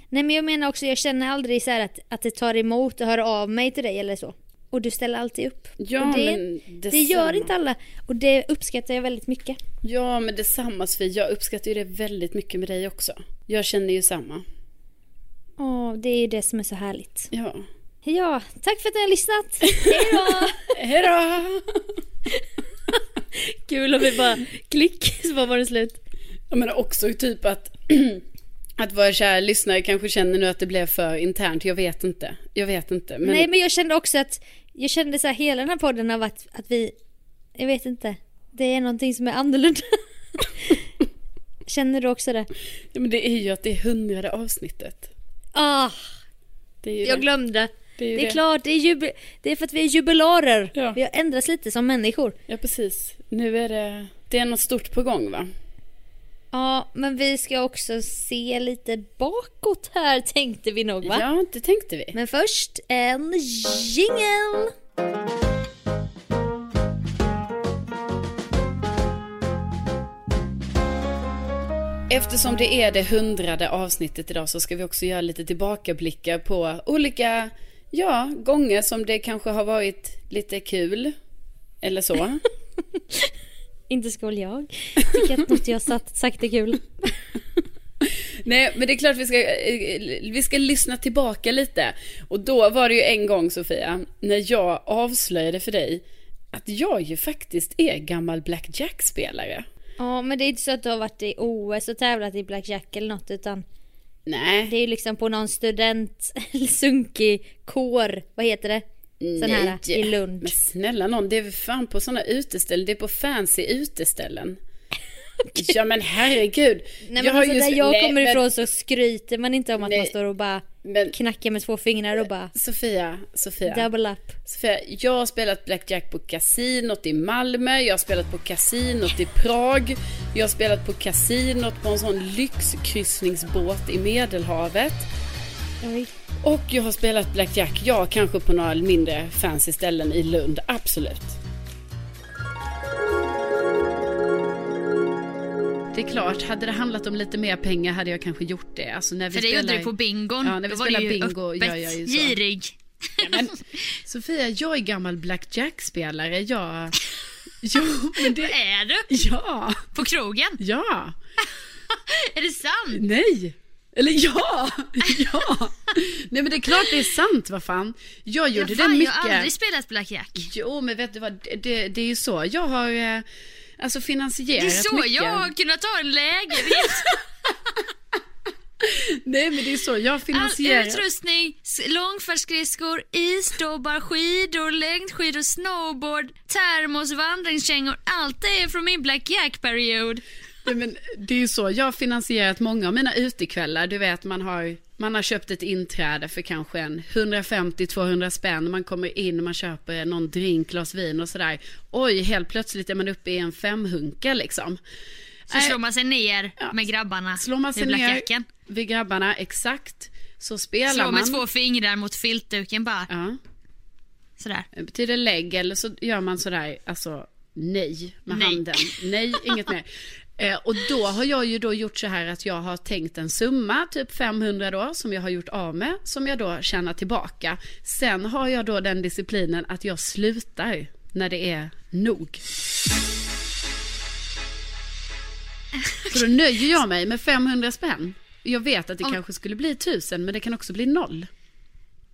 Nej men jag menar också, jag känner aldrig så att, att det tar emot att höra av mig till dig eller så. Och du ställer alltid upp. Ja, och det, men det gör detsamma. inte alla. Och det uppskattar jag väldigt mycket. Ja, men detsamma Sofie. Jag uppskattar ju det väldigt mycket med dig också. Jag känner ju samma. Åh, det är ju det som är så härligt. Ja. Ja, tack för att ni har lyssnat. Hej då! Hej då! Kul om vi bara klick så var det slut. Jag menar också typ att, att våra kära lyssnare kanske känner nu att det blev för internt. Jag vet inte. Jag vet inte. Men, Nej men jag kände också att, jag kände så här hela den här podden av att, att vi, jag vet inte, det är någonting som är annorlunda. Känner du också det? ja, men det är ju att det är hundrade avsnittet. Ah, jag det. glömde. Det är Det är klart, det är, jub- det är för att vi är jubilarer. Ja. Vi har ändrats lite som människor. Ja, precis. Nu är det, det är något stort på gång va? Ja, men vi ska också se lite bakåt här tänkte vi nog va? Ja, det tänkte vi. Men först en jingel! Eftersom det är det hundrade avsnittet idag så ska vi också göra lite tillbakablickar på olika, ja, gånger som det kanske har varit lite kul. Eller så. Inte ska väl jag tycka att något jag sagt, sagt är kul. Nej, men det är klart vi ska, eh, vi ska lyssna tillbaka lite. Och då var det ju en gång, Sofia, när jag avslöjade för dig att jag ju faktiskt är gammal Black Jack-spelare. Ja, men det är inte så att du har varit i OS och tävlat i Blackjack eller något utan Nej, det är ju liksom på någon student, eller sunkig kår, vad heter det? Sån här nej. i Lund. Men snälla någon, det är fan på sådana uteställen, det är på fancy uteställen. Ja men herregud. Nej men Jag alltså, just- där jag nej, kommer men- ifrån så skryter man inte om att Nej. man står och bara Men knackar med två fingrar och bara Sofia, Sofia. double up. Sofia, jag har spelat Blackjack på kasinot i Malmö, jag har spelat på kasinot i Prag, jag har spelat på kasinot på en sån lyxkryssningsbåt i Medelhavet. Oj. Och jag har spelat Blackjack, ja kanske på några mindre fancy ställen i Lund, absolut. Det är klart, hade det handlat om lite mer pengar hade jag kanske gjort det. Alltså när vi För det spelar... gjorde du på bingon. Ja, när vi Då var spelar bingo gör jag ju så. girig. Men, Sofia, jag är gammal Blackjack-spelare. Jag... Jo, men det... Är du? Ja, På krogen? ja, Är det sant? nej. Eller ja, ja. Nej men det är klart det är sant, vad fan. Jag gjorde ja, fan, det mycket. Jag har aldrig spelat blackjack. Jo, men vet du vad, det, det, det är ju så. Jag har eh, alltså finansierat Det är så mycket. jag har kunnat ta en lägenhet. Nej men det är så, jag All finansierar. utrustning, s- långfärdsskridskor, isdobbar, skidor, längdskidor, snowboard, termos, vandringskängor. Allt det är från min Black Jack-period. Nej, men det är ju så, jag har finansierat många av mina utekvällar. Du vet, man har, man har köpt ett inträde för kanske en 150-200 spänn. Man kommer in man köper någon drink, glas vin och sådär. Oj, helt plötsligt är man uppe i en femhunka liksom. Så slår man sig ner Ja. med grabbarna Slår man sig vid Black ner Jacken. vid grabbarna, exakt. Så spelar Slår man. med två fingrar mot filtduken bara. Ja, Sådär. det betyder lägg eller så gör man sådär, alltså nej med Nej. handen. Nej, inget mer. Eh, och då har jag ju då gjort så här att jag har tänkt en summa, typ 500 då, som jag har gjort av med, som jag då tjänar tillbaka. Sen har jag då den disciplinen att jag slutar när det är nog. Så då nöjer jag mig med 500 spänn. Jag vet att det Om- kanske skulle bli 1000, men det kan också bli noll.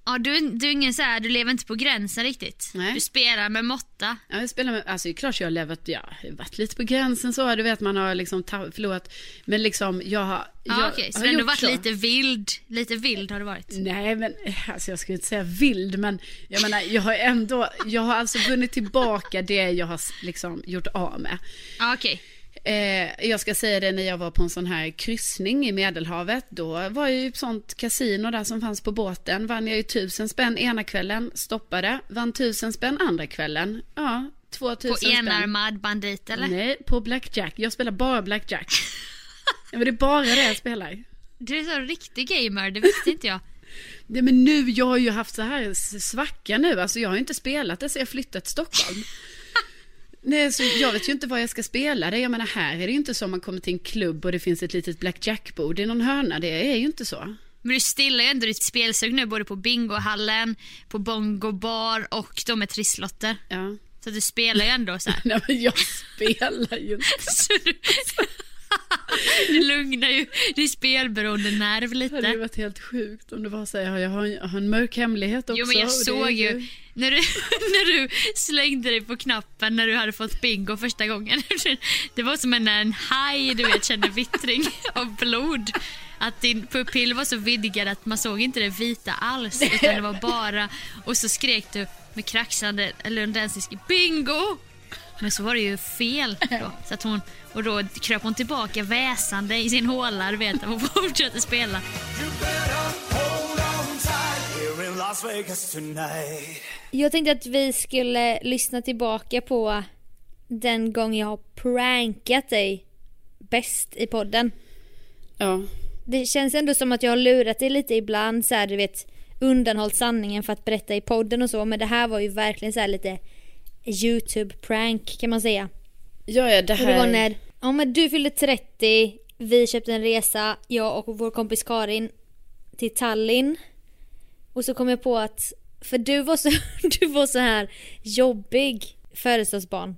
Ja, du, du är ingen så här, du lever inte på gränsen riktigt. Nej. Du spelar med måtta. Ja, jag spelar med, alltså det är klart jag har levat, ja, jag har varit lite på gränsen så, du vet man har liksom förlorat, men liksom jag har, Ja, jag okej. Så har du har ändå varit så. lite vild. Lite vild har du varit. Nej men, alltså jag skulle inte säga vild, men jag menar, jag har ändå, jag har alltså vunnit tillbaka det jag har liksom gjort av med. Ja, okej. Eh, jag ska säga det när jag var på en sån här kryssning i Medelhavet. Då var ju på sånt kasino där som fanns på båten. Vann jag ju tusen spänn ena kvällen, stoppade. Vann tusen spänn andra kvällen. Ja, två På tusen spänn. enarmad bandit eller? Nej, på Blackjack. Jag spelar bara Blackjack. ja, men det är bara det jag spelar. Du är så riktig gamer, det visste inte jag. Nej, men nu, jag har ju haft så här svacka nu. Alltså jag har ju inte spelat det sedan jag flyttat till Stockholm. Nej, så jag vet ju inte vad jag ska spela det. Jag menar, här är det ju inte så man kommer till en klubb och det finns ett litet blackjack-bord i någon hörna. Det är ju inte så. Men du stillar ju ändå ditt spelsug nu både på bingohallen, på bongo bar och de med trisslotter. Ja. Så du spelar ju ändå så här. Nej, men jag spelar ju inte. Du lugnar ju din spelberoende nerv Det hade ju lite. varit helt sjukt om det var så här, jag har, jag har en mörk hemlighet också. Jo men jag det såg ju när du, när du slängde dig på knappen när du hade fått bingo första gången. Det var som en, en haj du vet kände vittring av blod. Att din pupill var så vidgad att man såg inte det vita alls utan det var bara och så skrek du med kraxande lundensisk bingo. Men så var det ju fel då. Så att hon, och då kröp hon tillbaka väsande i sin håla du vet och fortsatte spela. Jag tänkte att vi skulle lyssna tillbaka på den gång jag har prankat dig bäst i podden. Ja. Det känns ändå som att jag har lurat dig lite ibland så här, du vet undanhållit sanningen för att berätta i podden och så men det här var ju verkligen så här lite YouTube-prank kan man säga. Ja, ja, det Och det var här... när ja, men du fyllde 30, vi köpte en resa, jag och vår kompis Karin till Tallinn. Och så kom jag på att, för du var så, du var så här jobbig födelsedagsbarn.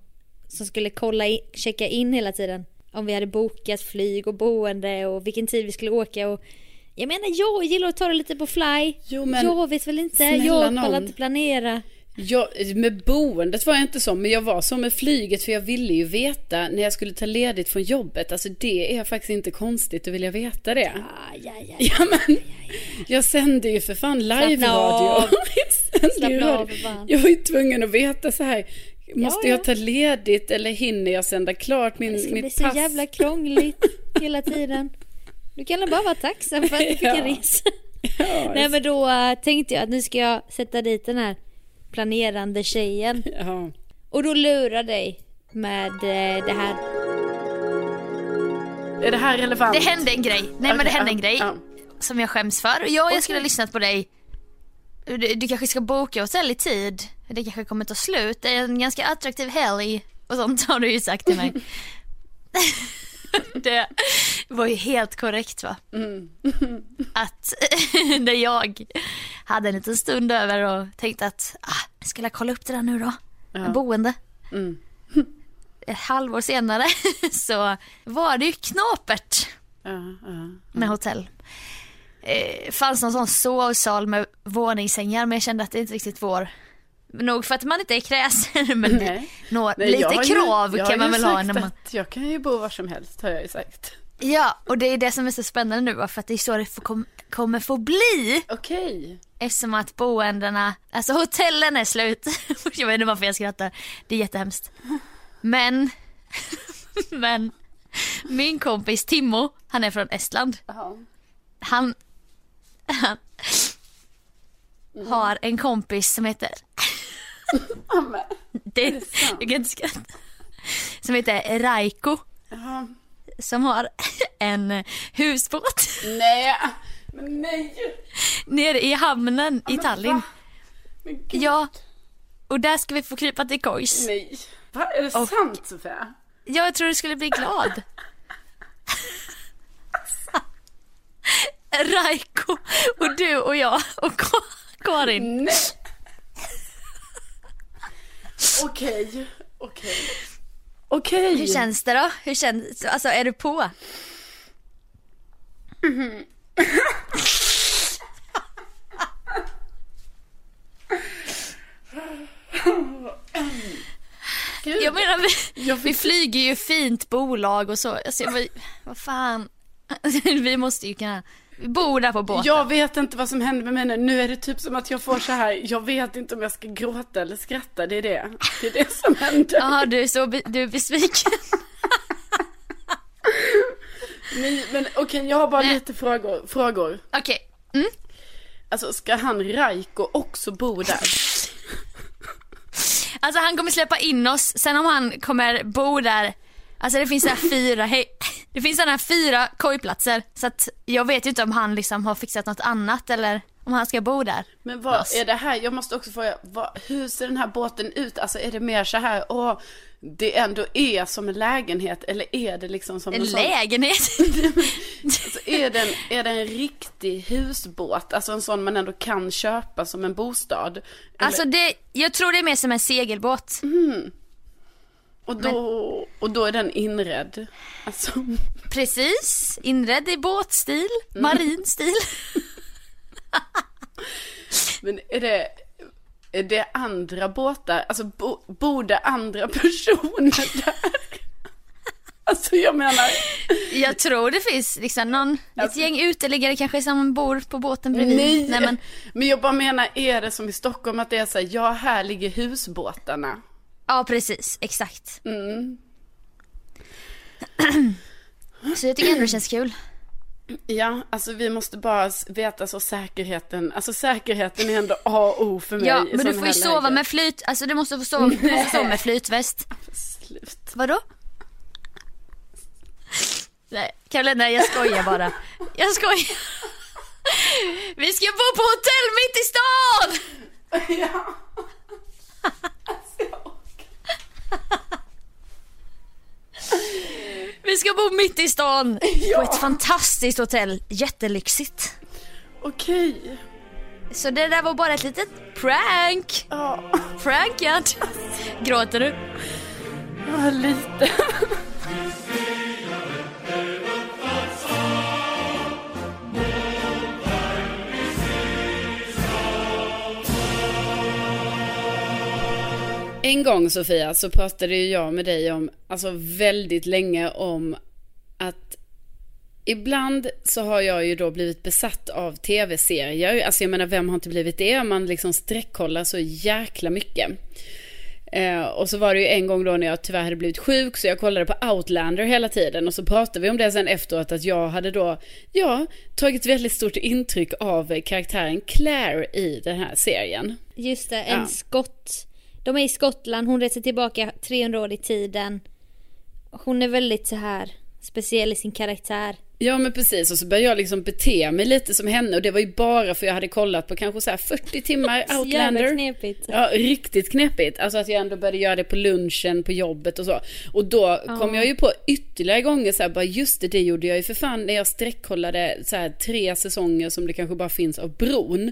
Som skulle kolla in, checka in hela tiden. Om vi hade bokat flyg och boende och vilken tid vi skulle åka och jag menar jag gillar att ta det lite på fly. Jo, men jag vet väl inte, jag pallar inte planera. Jag, med boendet var jag inte så, men jag var så med flyget för jag ville ju veta när jag skulle ta ledigt från jobbet. Alltså det är faktiskt inte konstigt, vill jag veta det. Ah, ja, ja, Ja, men, jag sände ju för fan live-radio. Slappna av. Jag var ju tvungen att veta så här. Måste Ja, jag ja. ta ledigt eller hinner jag sända klart min, Det ska mitt bli så pass? jävla krångligt hela tiden. Du kan väl bara vara tacksam för att du fick en Ja. resa. Ja, Nej men då äh, tänkte jag att nu ska jag sätta dit den här planerande tjejen. ja. Och då lurar dig med eh, det här. Är det här relevant? Det hände en grej. Nej men det hände en grej ja. som jag skäms för. Och jag, jag skulle ha lyssnat på dig. Du, du kanske ska boka hotell i tid. Det kanske kommer ta slut. Det är en ganska attraktiv helg och sånt har du ju sagt till mig. det var ju helt korrekt va? Mm. Att när jag hade en liten stund över och tänkte att ah, jag skulle kolla upp det där nu då. Med boende. Mm. Ett halvår senare så var det ju knapert Ja, ja. med hotell. Eh, fanns någon sån sovsal med våningssängar men jag kände att det inte riktigt vår. Nog för att man inte är kräsen men Nej. nå, Nej, lite ju- krav jag kan man ju väl ha när man... Jag kan ju bo var som helst har jag ju sagt. Ja, och det är det som är så spännande nu för att det är så det får, kom, kommer få bli. Okej. Eftersom att boendena, alltså hotellen är slut. jag vet inte varför jag skrattar. Det är jättehemskt. Men, men min kompis Timmo, han är från Estland. Ja. Han, han har en kompis som heter, det, jag kan inte skratta. Som heter Raiko. Jaha. Som har en husbåt Nej, men nej. nere i hamnen i Tallinn. Ja, och där ska vi få krypa till kojs. nej. Va, är det sant Sofia? Ja, jag tror du skulle bli glad. Raiko och du och jag och Ka- Karin. Nej. Okej, okej. Okej. Hur känns det då? Hur känns Alltså är du på? Gud. Jag menar vi, Jag vi flyger ju fint bolag och så. Alltså, jag, vad fan. Vi måste ju kunna, vi bor där på båten. Jag vet inte vad som händer med mig nu. Nu är det typ som att jag får så här. Jag vet inte om jag ska gråta eller skratta. Det är det. Det är det som händer. Jaha, du är så be, du är besviken. Nej, men okej, jag har bara Nej. lite frågor. frågor. Okej. Mm. Alltså, ska han Raiko också bo där? Alltså han kommer släppa in oss, sen om han kommer bo där, alltså det finns så här fyra, hej, det finns sådana här fyra kojplatser. Så att jag vet ju inte om han liksom har fixat något annat eller om han ska bo där. Men vad är det här? Jag måste också fråga, vad, hur ser den här båten ut? Alltså är det mer så här, åh, det ändå är som en lägenhet eller är det liksom som en, En sån... lägenhet. Alltså, är, det en, är det en riktig husbåt? Alltså en sån man ändå kan köpa som en bostad? Eller, Alltså det, jag tror det är mer som en segelbåt. Och, då, och då är den inredd? Alltså, Precis, inredd i båtstil, Mm. marin stil. men är det, är det andra båtar? Alltså bo, bor det andra personer där? Alltså jag menar, Jag tror det finns liksom någon, ett gäng uteliggare kanske som bor på båten bredvid. nej, Nej men, men jag bara menar, är det som i Stockholm att det är så här, ja här ligger husbåtarna? Ja precis, exakt. Mm. Så jag tycker ändå det känns kul. Ja, alltså vi måste bara veta så säkerheten, alltså säkerheten är ändå A och O för mig Ja, men du får ju sova läge. med flyt, alltså du måste få sova, du måste sova med flytväst. Slut. Vadå? Nej, Karolina jag skojar bara. Jag skojar. Vi ska bo på hotell mitt i stan! Ja. Alltså, jag orkar. Vi ska bo mitt i stan på ett fantastiskt hotell, jättelyxigt. Okej. Så det där var bara ett litet prank. Ja, Prankad. Gråter du? ja, lite. En gång Sofia så pratade ju jag med dig om, alltså väldigt länge om att Ibland så har jag ju då blivit besatt av tv-serier. Alltså jag menar, vem har inte blivit det? Man liksom sträckkollar så jäkla mycket. Eh, och så var det ju en gång då när jag tyvärr hade blivit sjuk så jag kollade på Outlander hela tiden och så pratade vi om det sen efteråt att jag hade då, ja, tagit väldigt stort intryck av karaktären Claire i den här serien. Just det, en Ja. skott. De är i Skottland, hon reser tillbaka 300 år i tiden. Hon är väldigt så här speciell i sin karaktär. Ja men precis och så började jag liksom bete mig lite som henne och det var ju bara för jag hade kollat på kanske så här 40 timmar Outlander. knepigt. Ja, riktigt knepigt. Alltså att jag ändå började göra det på lunchen, på jobbet och så. Och då kom jag ju på ytterligare gånger så här, bara just det, det gjorde jag ju för fan när jag sträckkollade så här tre säsonger som det kanske bara finns av Bron.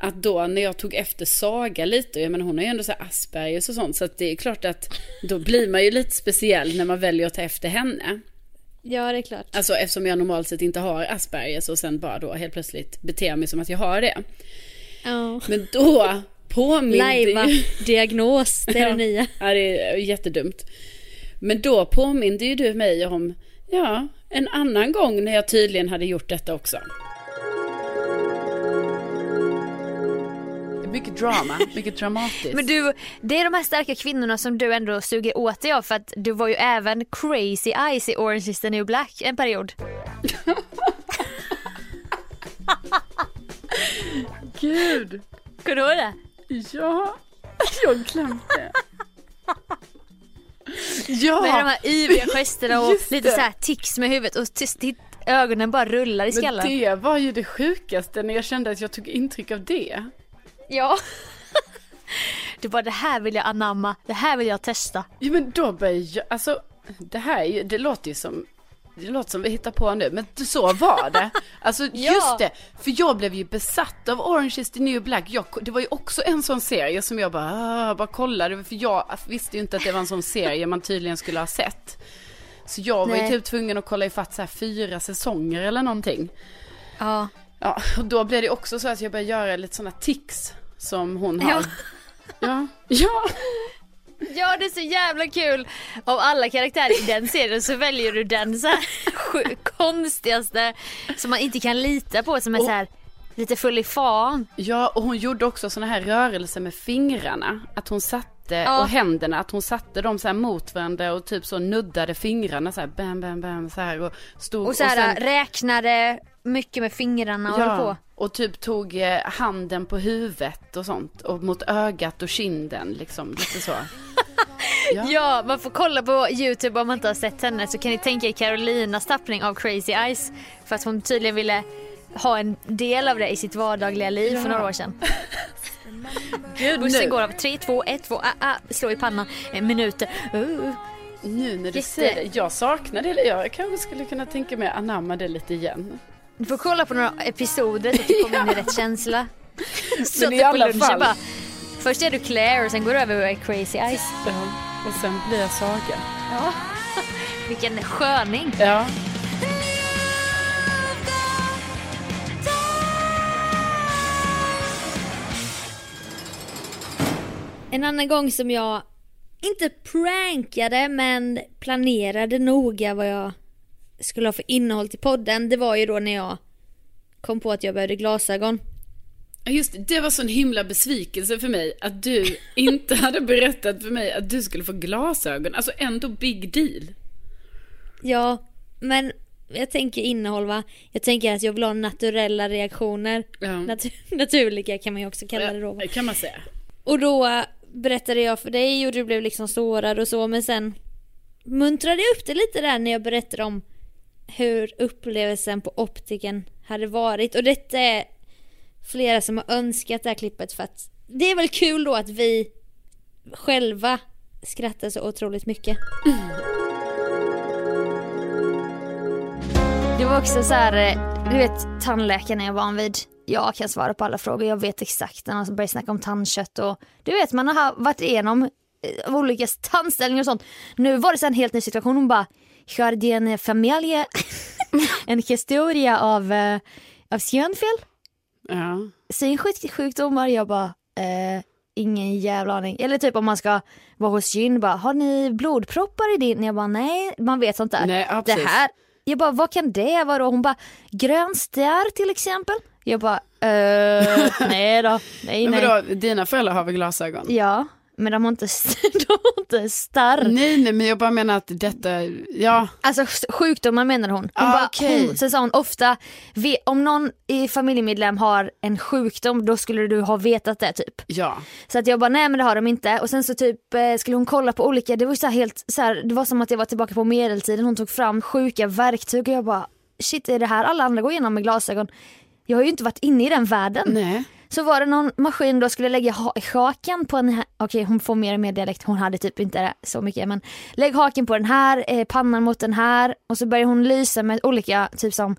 Att då när jag tog efter Saga lite, jag menar hon har ju ändå så här Aspergers och sånt, så att det är klart att då blir man ju lite speciell när man väljer att ta efter henne. Ja, det är klart. Alltså eftersom jag normalt sett inte har Aspergers och sen bara då helt plötsligt beter mig som att jag har det. Ja. Men då påminde Lajva ju... diagnos, det är det nya. Ja, det är jättedumt. Men då påminde ju du mig om, Ja, en annan gång när jag tydligen hade gjort detta också. Mycket drama, mycket dramatiskt. Men du, det är de här starka kvinnorna som du ändå suger åt dig av för att du var ju även crazy eyes i Orange is the new black en period. Gud! Kommer du ihåg det? Ja, jag glömde. Ja, Med de här yviga gesterna och lite så här tics med huvudet och ögonen bara rullar i men skallen. det var ju det sjukaste när jag kände att jag tog intryck av det. Ja. Du bara det här vill jag anamma, det här vill jag testa. Ja men då började jag, alltså det här är ju, det låter ju som, det låter som vi hittar på nu, men så var det. Alltså Ja. just det, för jag blev ju besatt av Orange is the new black. Jag, det var ju också en sån serie som jag bara, ah, bara kollade, för jag visste ju inte att det var en sån serie man tydligen skulle ha sett. Så jag var ju Nej. typ tvungen att kolla ifatt så här fyra säsonger eller någonting. Ja. Ja, och då blev det också så att jag började göra lite sådana tics som hon har. Ja. Ja. Ja. Ja det är så jävla kul. Av alla karaktärer i den serien så väljer du den så här konstigaste som man inte kan lita på som är Och- så här lite full i fan. Ja, och hon gjorde också sådana här rörelser med fingrarna. Att hon satte, Ja. och händerna, att hon satte dem så här mot varandra och typ så nuddade fingrarna så här bam, bam, bam så här och stod Och så här sen- räknade mycket med fingrarna och höll på. och typ tog eh, handen på huvudet och sånt och mot ögat och kinden liksom, lite så. Ja, man får kolla på Youtube om man inte har sett henne så kan ni tänka er Carolinas tappning av Crazy Eyes. För att hon tydligen ville ha en del av det i sitt vardagliga liv för några år sedan. Gud, Bussen nu, går av 3, 2, 1, 2, ah, ah, slå i pannan, eh, minuter. Uh. nu när du Jätte- säger det, jag saknar det, jag kanske skulle kunna tänka mig anamma det lite igen. Du får kolla på några episoder så att du kommer in i rätt känsla. Så Men i att alla lunchen fall- bara, först är du Claire och sen går du över och är Crazy Eyes. Ja. Och sen blir jag Saga. Ja. Vilken sköning. Ja. En annan gång som jag inte prankade men planerade noga vad jag skulle ha för innehåll till podden. Det var ju då när jag kom på att jag behövde glasögon. Just det, det var sån himla besvikelse för mig att du inte hade berättat för mig att du skulle få glasögon. Alltså ändå big deal. Ja, men jag tänker innehåll va. Jag tänker att jag vill ha naturella reaktioner. Ja. Nat- naturliga kan man ju också kalla det då. va? Det kan man säga. Och då berättade jag för dig och du blev liksom sårad och så men sen muntrade jag upp det lite där när jag berättade om hur upplevelsen på optiken hade varit och detta är flera som har önskat det här klippet för att det är väl kul då att vi själva skrattar så otroligt mycket. Det var också så här, eh, du vet tandläkaren är jag van vid. Jag kan svara på alla frågor, jag vet exakt när man börjar snacka om tandkött och du vet man har varit igenom eh, olika tandställningar och sånt. Nu var det så en helt ny situation, hon bara Har du en familj, en historia av, eh, av synfel? Ja. Synsjukdomar? Jag bara eh, ingen jävla aning. Eller typ om man ska vara hos gyn, bara har ni blodproppar i din? Jag bara nej, man vet sånt där. Nej, ja, det här, jag bara vad kan det vara? Hon bara grön starr till exempel. Jag bara eh, nej då, nej Men nej. vadå, dina föräldrar har väl glasögon? Ja, men de har inte, de har inte starr. Nej, nej, men jag bara menar att detta, ja. Alltså sjukdomar menar hon. hon, Ah, bara, okej. hon sen sa hon ofta, om någon i familjemedlem har en sjukdom då skulle du ha vetat det typ. Ja. Så att jag bara nej men det har de inte och sen så typ eh, skulle hon kolla på olika, det var så helt så här, det var som att jag var tillbaka på medeltiden, hon tog fram sjuka verktyg och jag bara shit är det här alla andra går igenom med glasögon? Jag har ju inte varit inne i den världen. Nej. Så var det någon maskin då skulle lägga ha- haken på här, okej hon får mer och mer dialekt, hon hade typ inte så mycket men lägg haken på den här, eh, pannan mot den här och så börjar hon lysa med olika, typ som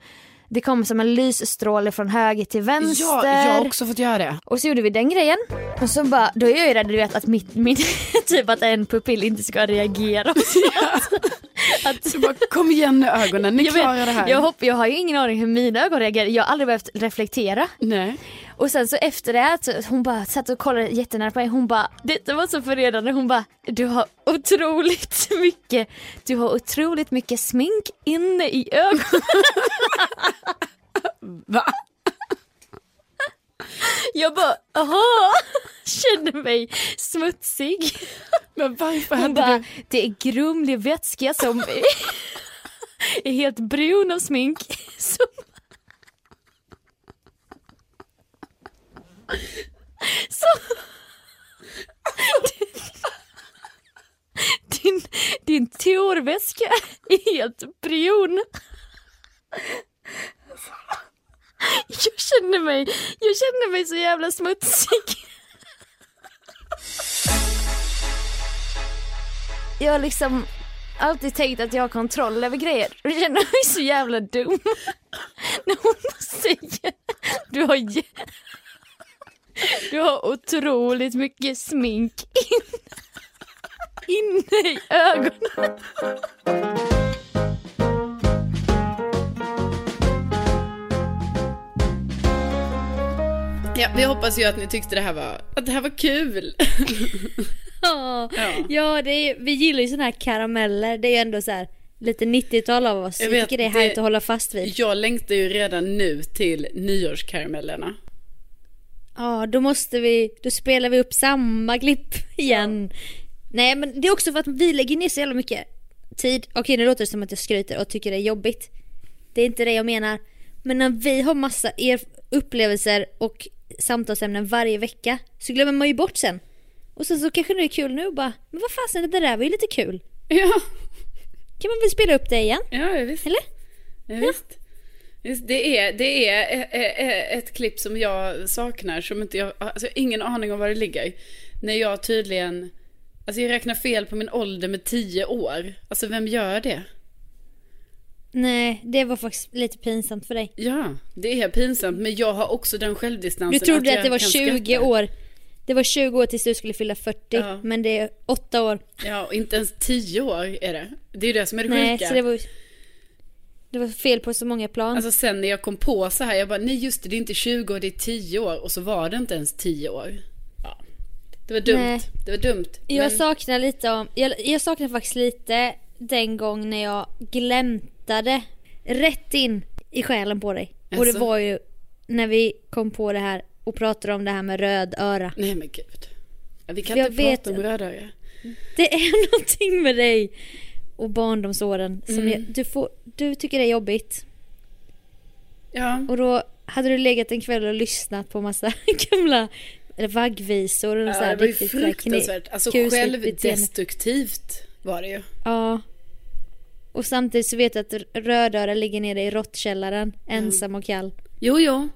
det kom som en lysstråle från höger till vänster. Ja, jag har också fått göra det. Och så gjorde vi den grejen. Och så bara, då är jag ju rädd du vet att mitt, min, typ att en pupill inte ska reagera. sånt. Så bara, kom igen nu ögonen, ni Jag, klarar det här. jag, hopp, jag har ju ingen aning hur mina ögon reagerar, jag har aldrig behövt reflektera. Nej. Och sen så efter det, så hon bara satt och kollade jättenära på mig, hon bara, detta var så förledande, hon bara, du har otroligt mycket, du har otroligt mycket smink inne i ögonen. Va? Jag bara, aha, kände mig smutsig. Men varför Hon hade bara, du... det är grumlig vätska som är, är helt brun av smink. Som... Så... Din, din torväska är helt brun. Jag känner mig, jag känner mig så jävla smutsig. Jag har liksom alltid tänkt att jag har kontroll över grejer Jag känner mig så jävla dum. När hon säger du har, du har otroligt mycket smink in, inne i ögonen. Ja, vi hoppas ju att ni tyckte det här var, att det här var kul. Ja, Ja. ja det är, vi gillar ju såna här karameller. Det är ju ändå så här lite 90-tal av oss. Jag vet, tycker det är det- härligt att hålla fast vid. Jag längtar ju redan nu till nyårskaramellerna. Ja, då måste vi, då spelar vi upp samma klipp igen. Nej men det är också för att vi lägger ner så jävla mycket tid. Okej nu låter det som att jag skryter och tycker det är jobbigt. Det är inte det jag menar. Men när vi har massa er upplevelser och samtalsämnen varje vecka så glömmer man ju bort sen. Och sen så kanske det är kul nu och bara, men vad fasen det där var ju lite kul. Ja, Kan man väl spela upp det igen? ja ja, visst. Eller? Ja, visst. Visst, Det är, det är ett klipp som jag saknar, som inte jag, alltså jag har ingen aning om var det ligger. När jag tydligen, alltså jag räknar fel på min ålder med tio år. Alltså vem gör det? Nej, det var faktiskt lite pinsamt för dig. Ja, det är pinsamt, men jag har också den självdistansen. Du trodde att, jag det var kan 20 skratta. år. Det var 20 år tills du skulle fylla 40, Ja. men det är 8 år. Ja, och inte ens tio år är det. Det är ju det som är det Nej, sjuka. så det var Det var fel på så många plan. Alltså sen när jag kom på så här, jag bara, nej just det, det är inte 20 år, det är 10 år. Och så var det inte ens 10 år. Ja. Det var dumt. Nej. Det var dumt. jag Men- saknar lite om, jag, jag saknar faktiskt lite den gång när jag glämtade rätt in i själen på dig. Och det var ju när vi kom på det här och pratade om det här med röd öra. Nej men gud. Ja, vi kan Jag inte vet- prata om rödöga. Det är någonting med dig och barndomsåren som Mm. jag, du, får, du tycker det är jobbigt. Ja. Och då hade du legat en kväll och lyssnat på massa gamla eller vaggvisor och så ja här det var ju riktigt så här fruktansvärt. Alltså kusligt självdestruktivt var det ju. Ja. Och samtidigt så vet jag att Rödöra ligger nere i råttkällaren, Mm. ensam och kall. Jo, jo.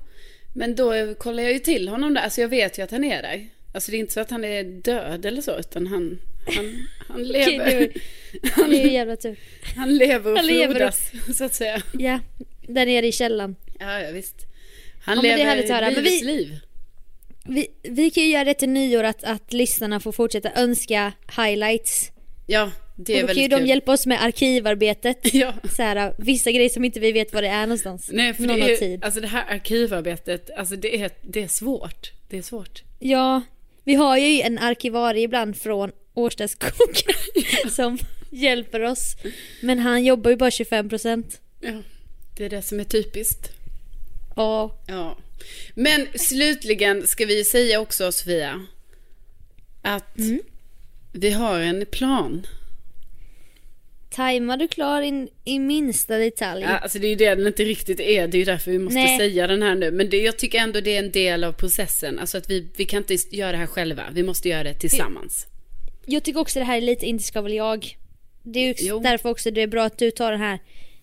Men då kollar jag ju till honom där. Alltså jag vet ju att han är där. Alltså det är inte så att han är död eller så, utan han, han, han lever. det var- Det är ju jävla tur. Han lever och Han lever frodas, så att säga. Ja, där nere i källaren. Ja, ja visst. Han Ja, lever att höra. Men livets vi- liv. Vi, vi kan ju göra det till nyår att, att lyssnarna får fortsätta önska highlights. Ja, det och är då kan ju de kul. hjälpa oss med arkivarbetet. Ja. Så här, vissa grejer som inte vi vet var det är någonstans. Nej, för Någon det är, tid. alltså det här arkivarbetet, alltså det är, det är svårt. Det är svårt. Ja, vi har ju en arkivarie ibland från Årstaskogen som hjälper oss. Men han jobbar ju bara 25%. Ja, det är det som är typiskt. Ja, Ja. Men slutligen ska vi säga också, Sofia, att Mm. vi har en plan. Tajmar du klar in, i minsta detalj? Ja, alltså det är ju det den inte riktigt är, det är ju därför vi måste Nej. säga den här nu. Men det, jag tycker ändå det är en del av processen. Alltså att vi, vi kan inte göra det här själva, vi måste göra det tillsammans. Jag tycker också det här är lite inte ska väl jag. Det är ju Jo. därför också det är bra att du tar den här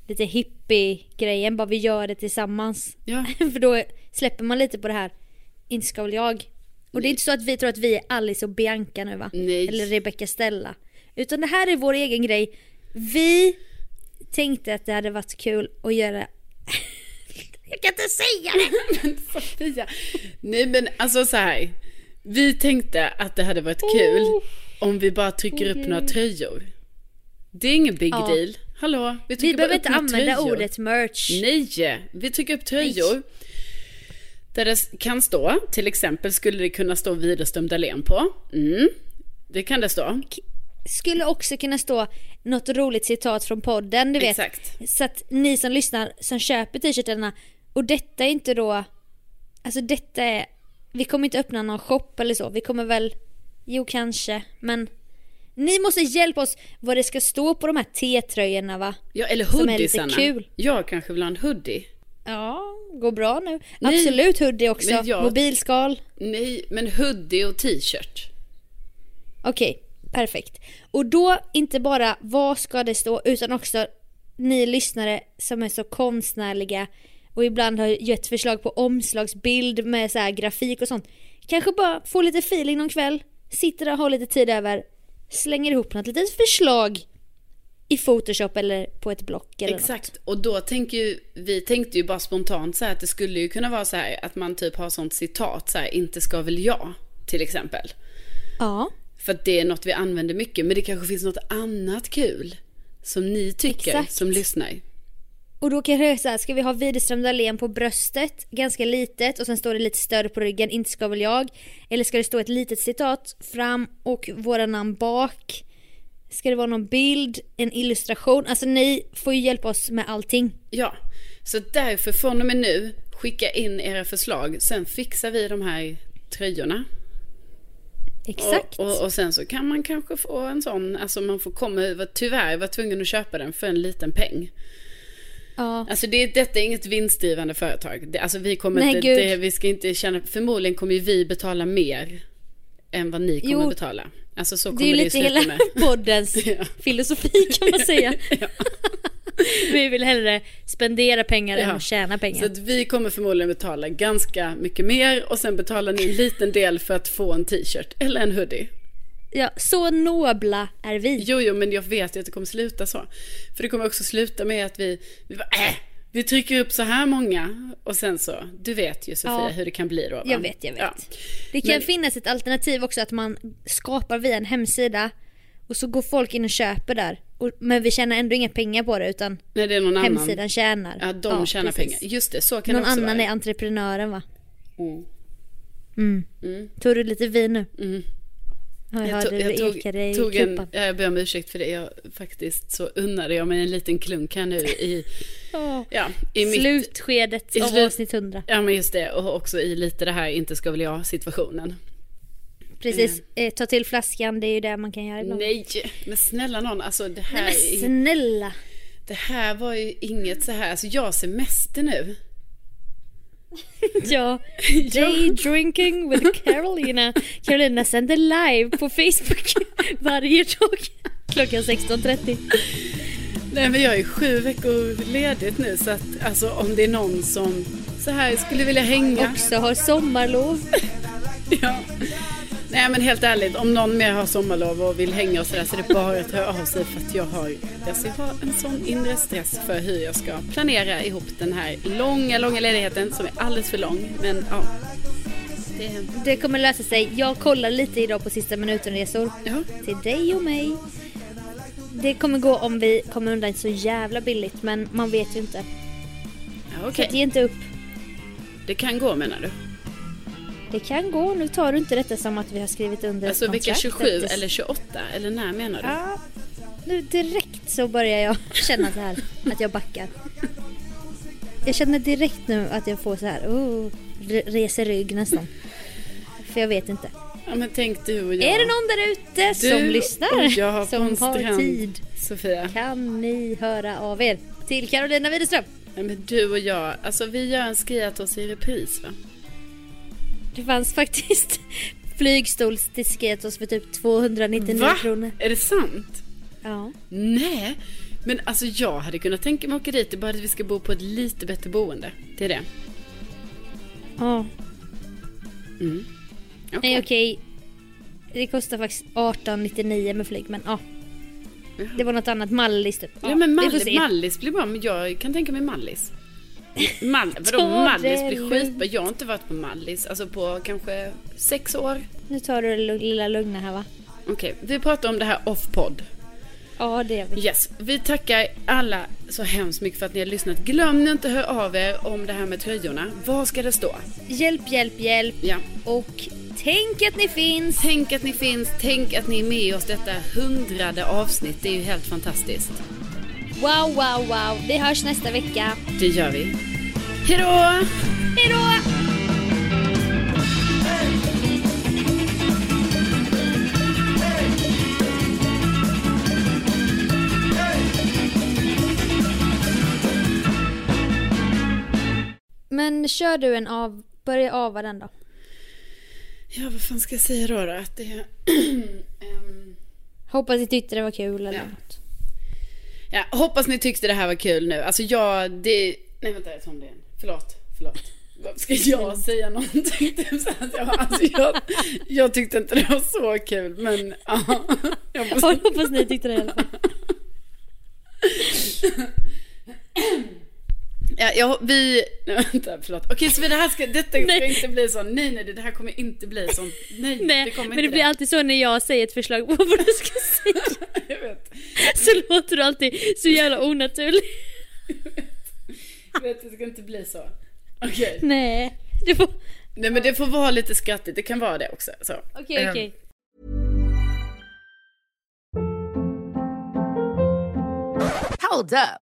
lite hippie-grejen, bara vi gör det tillsammans. Ja. För då släpper man lite på det här, inte ska väl jag. Och det är inte så att vi tror att vi är Alice och Bianca nu va? Nej. Eller Rebecca Stella. Utan det här är vår egen grej. Vi tänkte att det hade varit kul att göra... jag kan inte säga det! Men Sofia, nej men alltså så här. Vi tänkte att det hade varit kul om vi bara trycker upp några tröjor. Det är ingen big Ja. deal. Hallå, vi, Vi behöver inte använda tröjor. ordet merch. Nej, vi trycker upp tröjor. Där det kan stå, till exempel skulle det kunna stå Widerström Dahlén på. Mm, det kan det stå. Skulle också kunna stå något roligt citat från podden, du vet. Exakt. Så att ni som lyssnar, som köper t-shirtarna, och detta är inte då, alltså detta är, vi kommer inte öppna någon shop eller så, vi kommer väl, jo kanske, men ni måste hjälpa oss vad det ska stå på de här T-tröjorna va? Ja, eller Som är lite hoodiesarna. kul. Jag kanske vill ha en hoodie. Ja, går bra nu. Nej, Absolut hoodie också, jag- mobilskal. Nej, men hoodie och t-shirt. Okej, perfekt. Och då inte bara vad ska det stå utan också ni lyssnare som är så konstnärliga och ibland har gett förslag på omslagsbild med så här grafik och sånt. Kanske bara få lite feeling någon kväll, sitter där och har lite tid över, slänger ihop något litet förslag i Photoshop eller på ett block eller något. Exakt, och då tänker ju, vi tänkte ju bara spontant så här att det skulle ju kunna vara så här att man typ har sånt citat så här, inte ska väl jag, till exempel. Ja, För att det är något vi använder mycket, men det kanske finns något annat kul som ni tycker Exakt. som lyssnar. och då kanske det är så här, ska vi ha Widerström Dahlén på bröstet, ganska litet och sen står det lite större på ryggen, inte ska väl jag. Eller ska det stå ett litet citat fram och våra namn bak? Ska det vara någon bild, en illustration? Alltså ni får ju hjälpa oss med allting. Ja, så därför från och med nu, skicka in era förslag, sen fixar vi de här tröjorna. Exakt. Och, och, och sen så kan man kanske få en sån, alltså man får komma, tyvärr vara tvungen att köpa den för en liten peng. ja. Alltså det, detta är inget vinstdrivande företag. Det, alltså vi kommer Nej, inte, det, vi ska inte känna, förmodligen kommer ju vi betala mer än vad ni kommer Jo. betala. Alltså så Det kommer är ju det, lite ju sluta hela poddens Ja. filosofi kan man säga. Ja. Vi vill hellre spendera pengar än Ja. att tjäna Så pengar. att vi kommer förmodligen betala ganska mycket mer och sen betalar ni en liten del för att få en t-shirt eller en hoodie. Ja, så nobla är vi. Jo, jo, men jag vet ju att det kommer sluta så. För det kommer också sluta med att vi, vi bara, äh, vi trycker upp så här många och sen så, du vet ju Sofia Ja. hur det kan bli då. Va? Jag vet, jag vet. Ja. Det kan Men- finnas ett alternativ också att man skapar via en hemsida och så går folk in och köper där. Och, men vi tjänar ändå inga pengar på det utan Nej, det är någon annan. hemsidan tjänar. Ja, de tjänar precis. pengar. Just det, så kan Någon det också annan vara. är entreprenören va? Mm. Mm. Tog du lite vin nu? Mm. Ja, jag, Jag, hörde jag, tog, tog en, kupan. ja, jag ber om ursäkt för det. Jag faktiskt så unnade jag mig en liten klunk här nu i, Åh. ja, i mitt, Slutskedet i av slut- avsnitt 100. Ja men just det och också i lite det här inte ska väl jag situationen. Precis, eh, ta till flaskan, det är ju det man kan göra ibland. Nej men snälla någon alltså det här, Nej är- men snälla. det här var ju inget så här, alltså jag har semester nu. Ja, day drinking with Carolina. Carolina sänder live på Facebook varje dag klockan 16.30. Nej men jag är sju veckor ledigt nu så att alltså om det är någon som så här skulle vilja hänga. Också har sommarlov. Ja. Nej men helt ärligt, om någon mer har sommarlov och vill hänga och sådär så är det bara att höra av sig för att jag har, alltså jag har en sån inre stress för hur jag ska planera ihop den här långa, långa ledigheten som är alldeles för lång. Men ja. Det, kommer lösa sig. Jag kollar lite idag på sista minuten-resor. ja. Till dig och mig. Det kommer gå om vi kommer undan så jävla billigt men man vet ju inte. ja Så okej. att ge inte upp. Det kan gå menar du? Det kan gå. Nu tar du inte detta som att vi har skrivit under Alltså ett vecka kontrakt. 27 Att det- eller 28 eller när menar du? Ja, nu direkt så börjar jag känna så här att jag backar. Jag känner direkt nu att jag får så här, oh, re- reser rygg nästan. För jag vet inte. Ja men tänk du och jag. Är det någon där ute som lyssnar? jag en som har tid? Sofia. Kan ni höra av er? Till Carolina Widerström. Ja, men du och jag, alltså vi gör en skriatos i repris va? Det fanns faktiskt flygstols till Sketos för typ 299 Va? kronor. Är det sant? Ja. Nej, men alltså jag hade kunnat tänka mig att åka dit, det är bara att vi ska bo på ett lite bättre boende. Det är det. Ja. Mm. Okej. Nej okej. Det kostar faktiskt 1899 med flyg men ja. Det var något annat, Mallis typ. Ja men vi får Mallis. Mallis blir bra, men jag kan tänka mig Mallis. Mal, vadå Mallis blir skitbra. Jag har inte varit på Mallis, alltså på kanske sex år. Nu tar du det lilla lugna här va? Okej, vi pratar om det här off-podd. Ja, det gör vi. Yes, vi tackar alla så hemskt mycket för att ni har lyssnat. Glöm inte att höra av er om det här med tröjorna. Vad ska det stå? Hjälp, hjälp, hjälp. Ja. Och tänk att ni finns. Tänk att ni finns, tänk att ni är med oss detta hundrade avsnitt. Det är ju helt fantastiskt. Wow, wow, wow. Vi hörs nästa vecka. Det gör vi. Hejdå! Hejdå! Men kör du en av, börja ava den då. Ja, vad fan ska jag säga då? då? Att det. Ehm, Hoppas ni tyckte det var kul eller Ja. något. Ja, hoppas ni tyckte det här var kul nu. Alltså jag, det... Nej vänta, jag tar om det igen. Förlåt, förlåt. Ska jag säga någonting? Typ jag, alltså jag, jag tyckte inte det var så kul, men ja. Jag Jag måste, hoppas ni tyckte det i alla fall. ja, jag, vi... Vänta, förlåt. Okej, så det här ska, detta ska inte bli så. Nej, nej, det här kommer inte bli så. Nej, det Nej, kommer men inte det blir alltid så när jag säger ett förslag på vad du ska säga. Jag vet. Så låter du alltid så jävla onaturlig. Jag vet, det ska inte bli så. Okej. Nej, det får... Nej men det får vara lite skrattigt, det kan vara det också. Så. Okej, Ehm, okej. Hold up.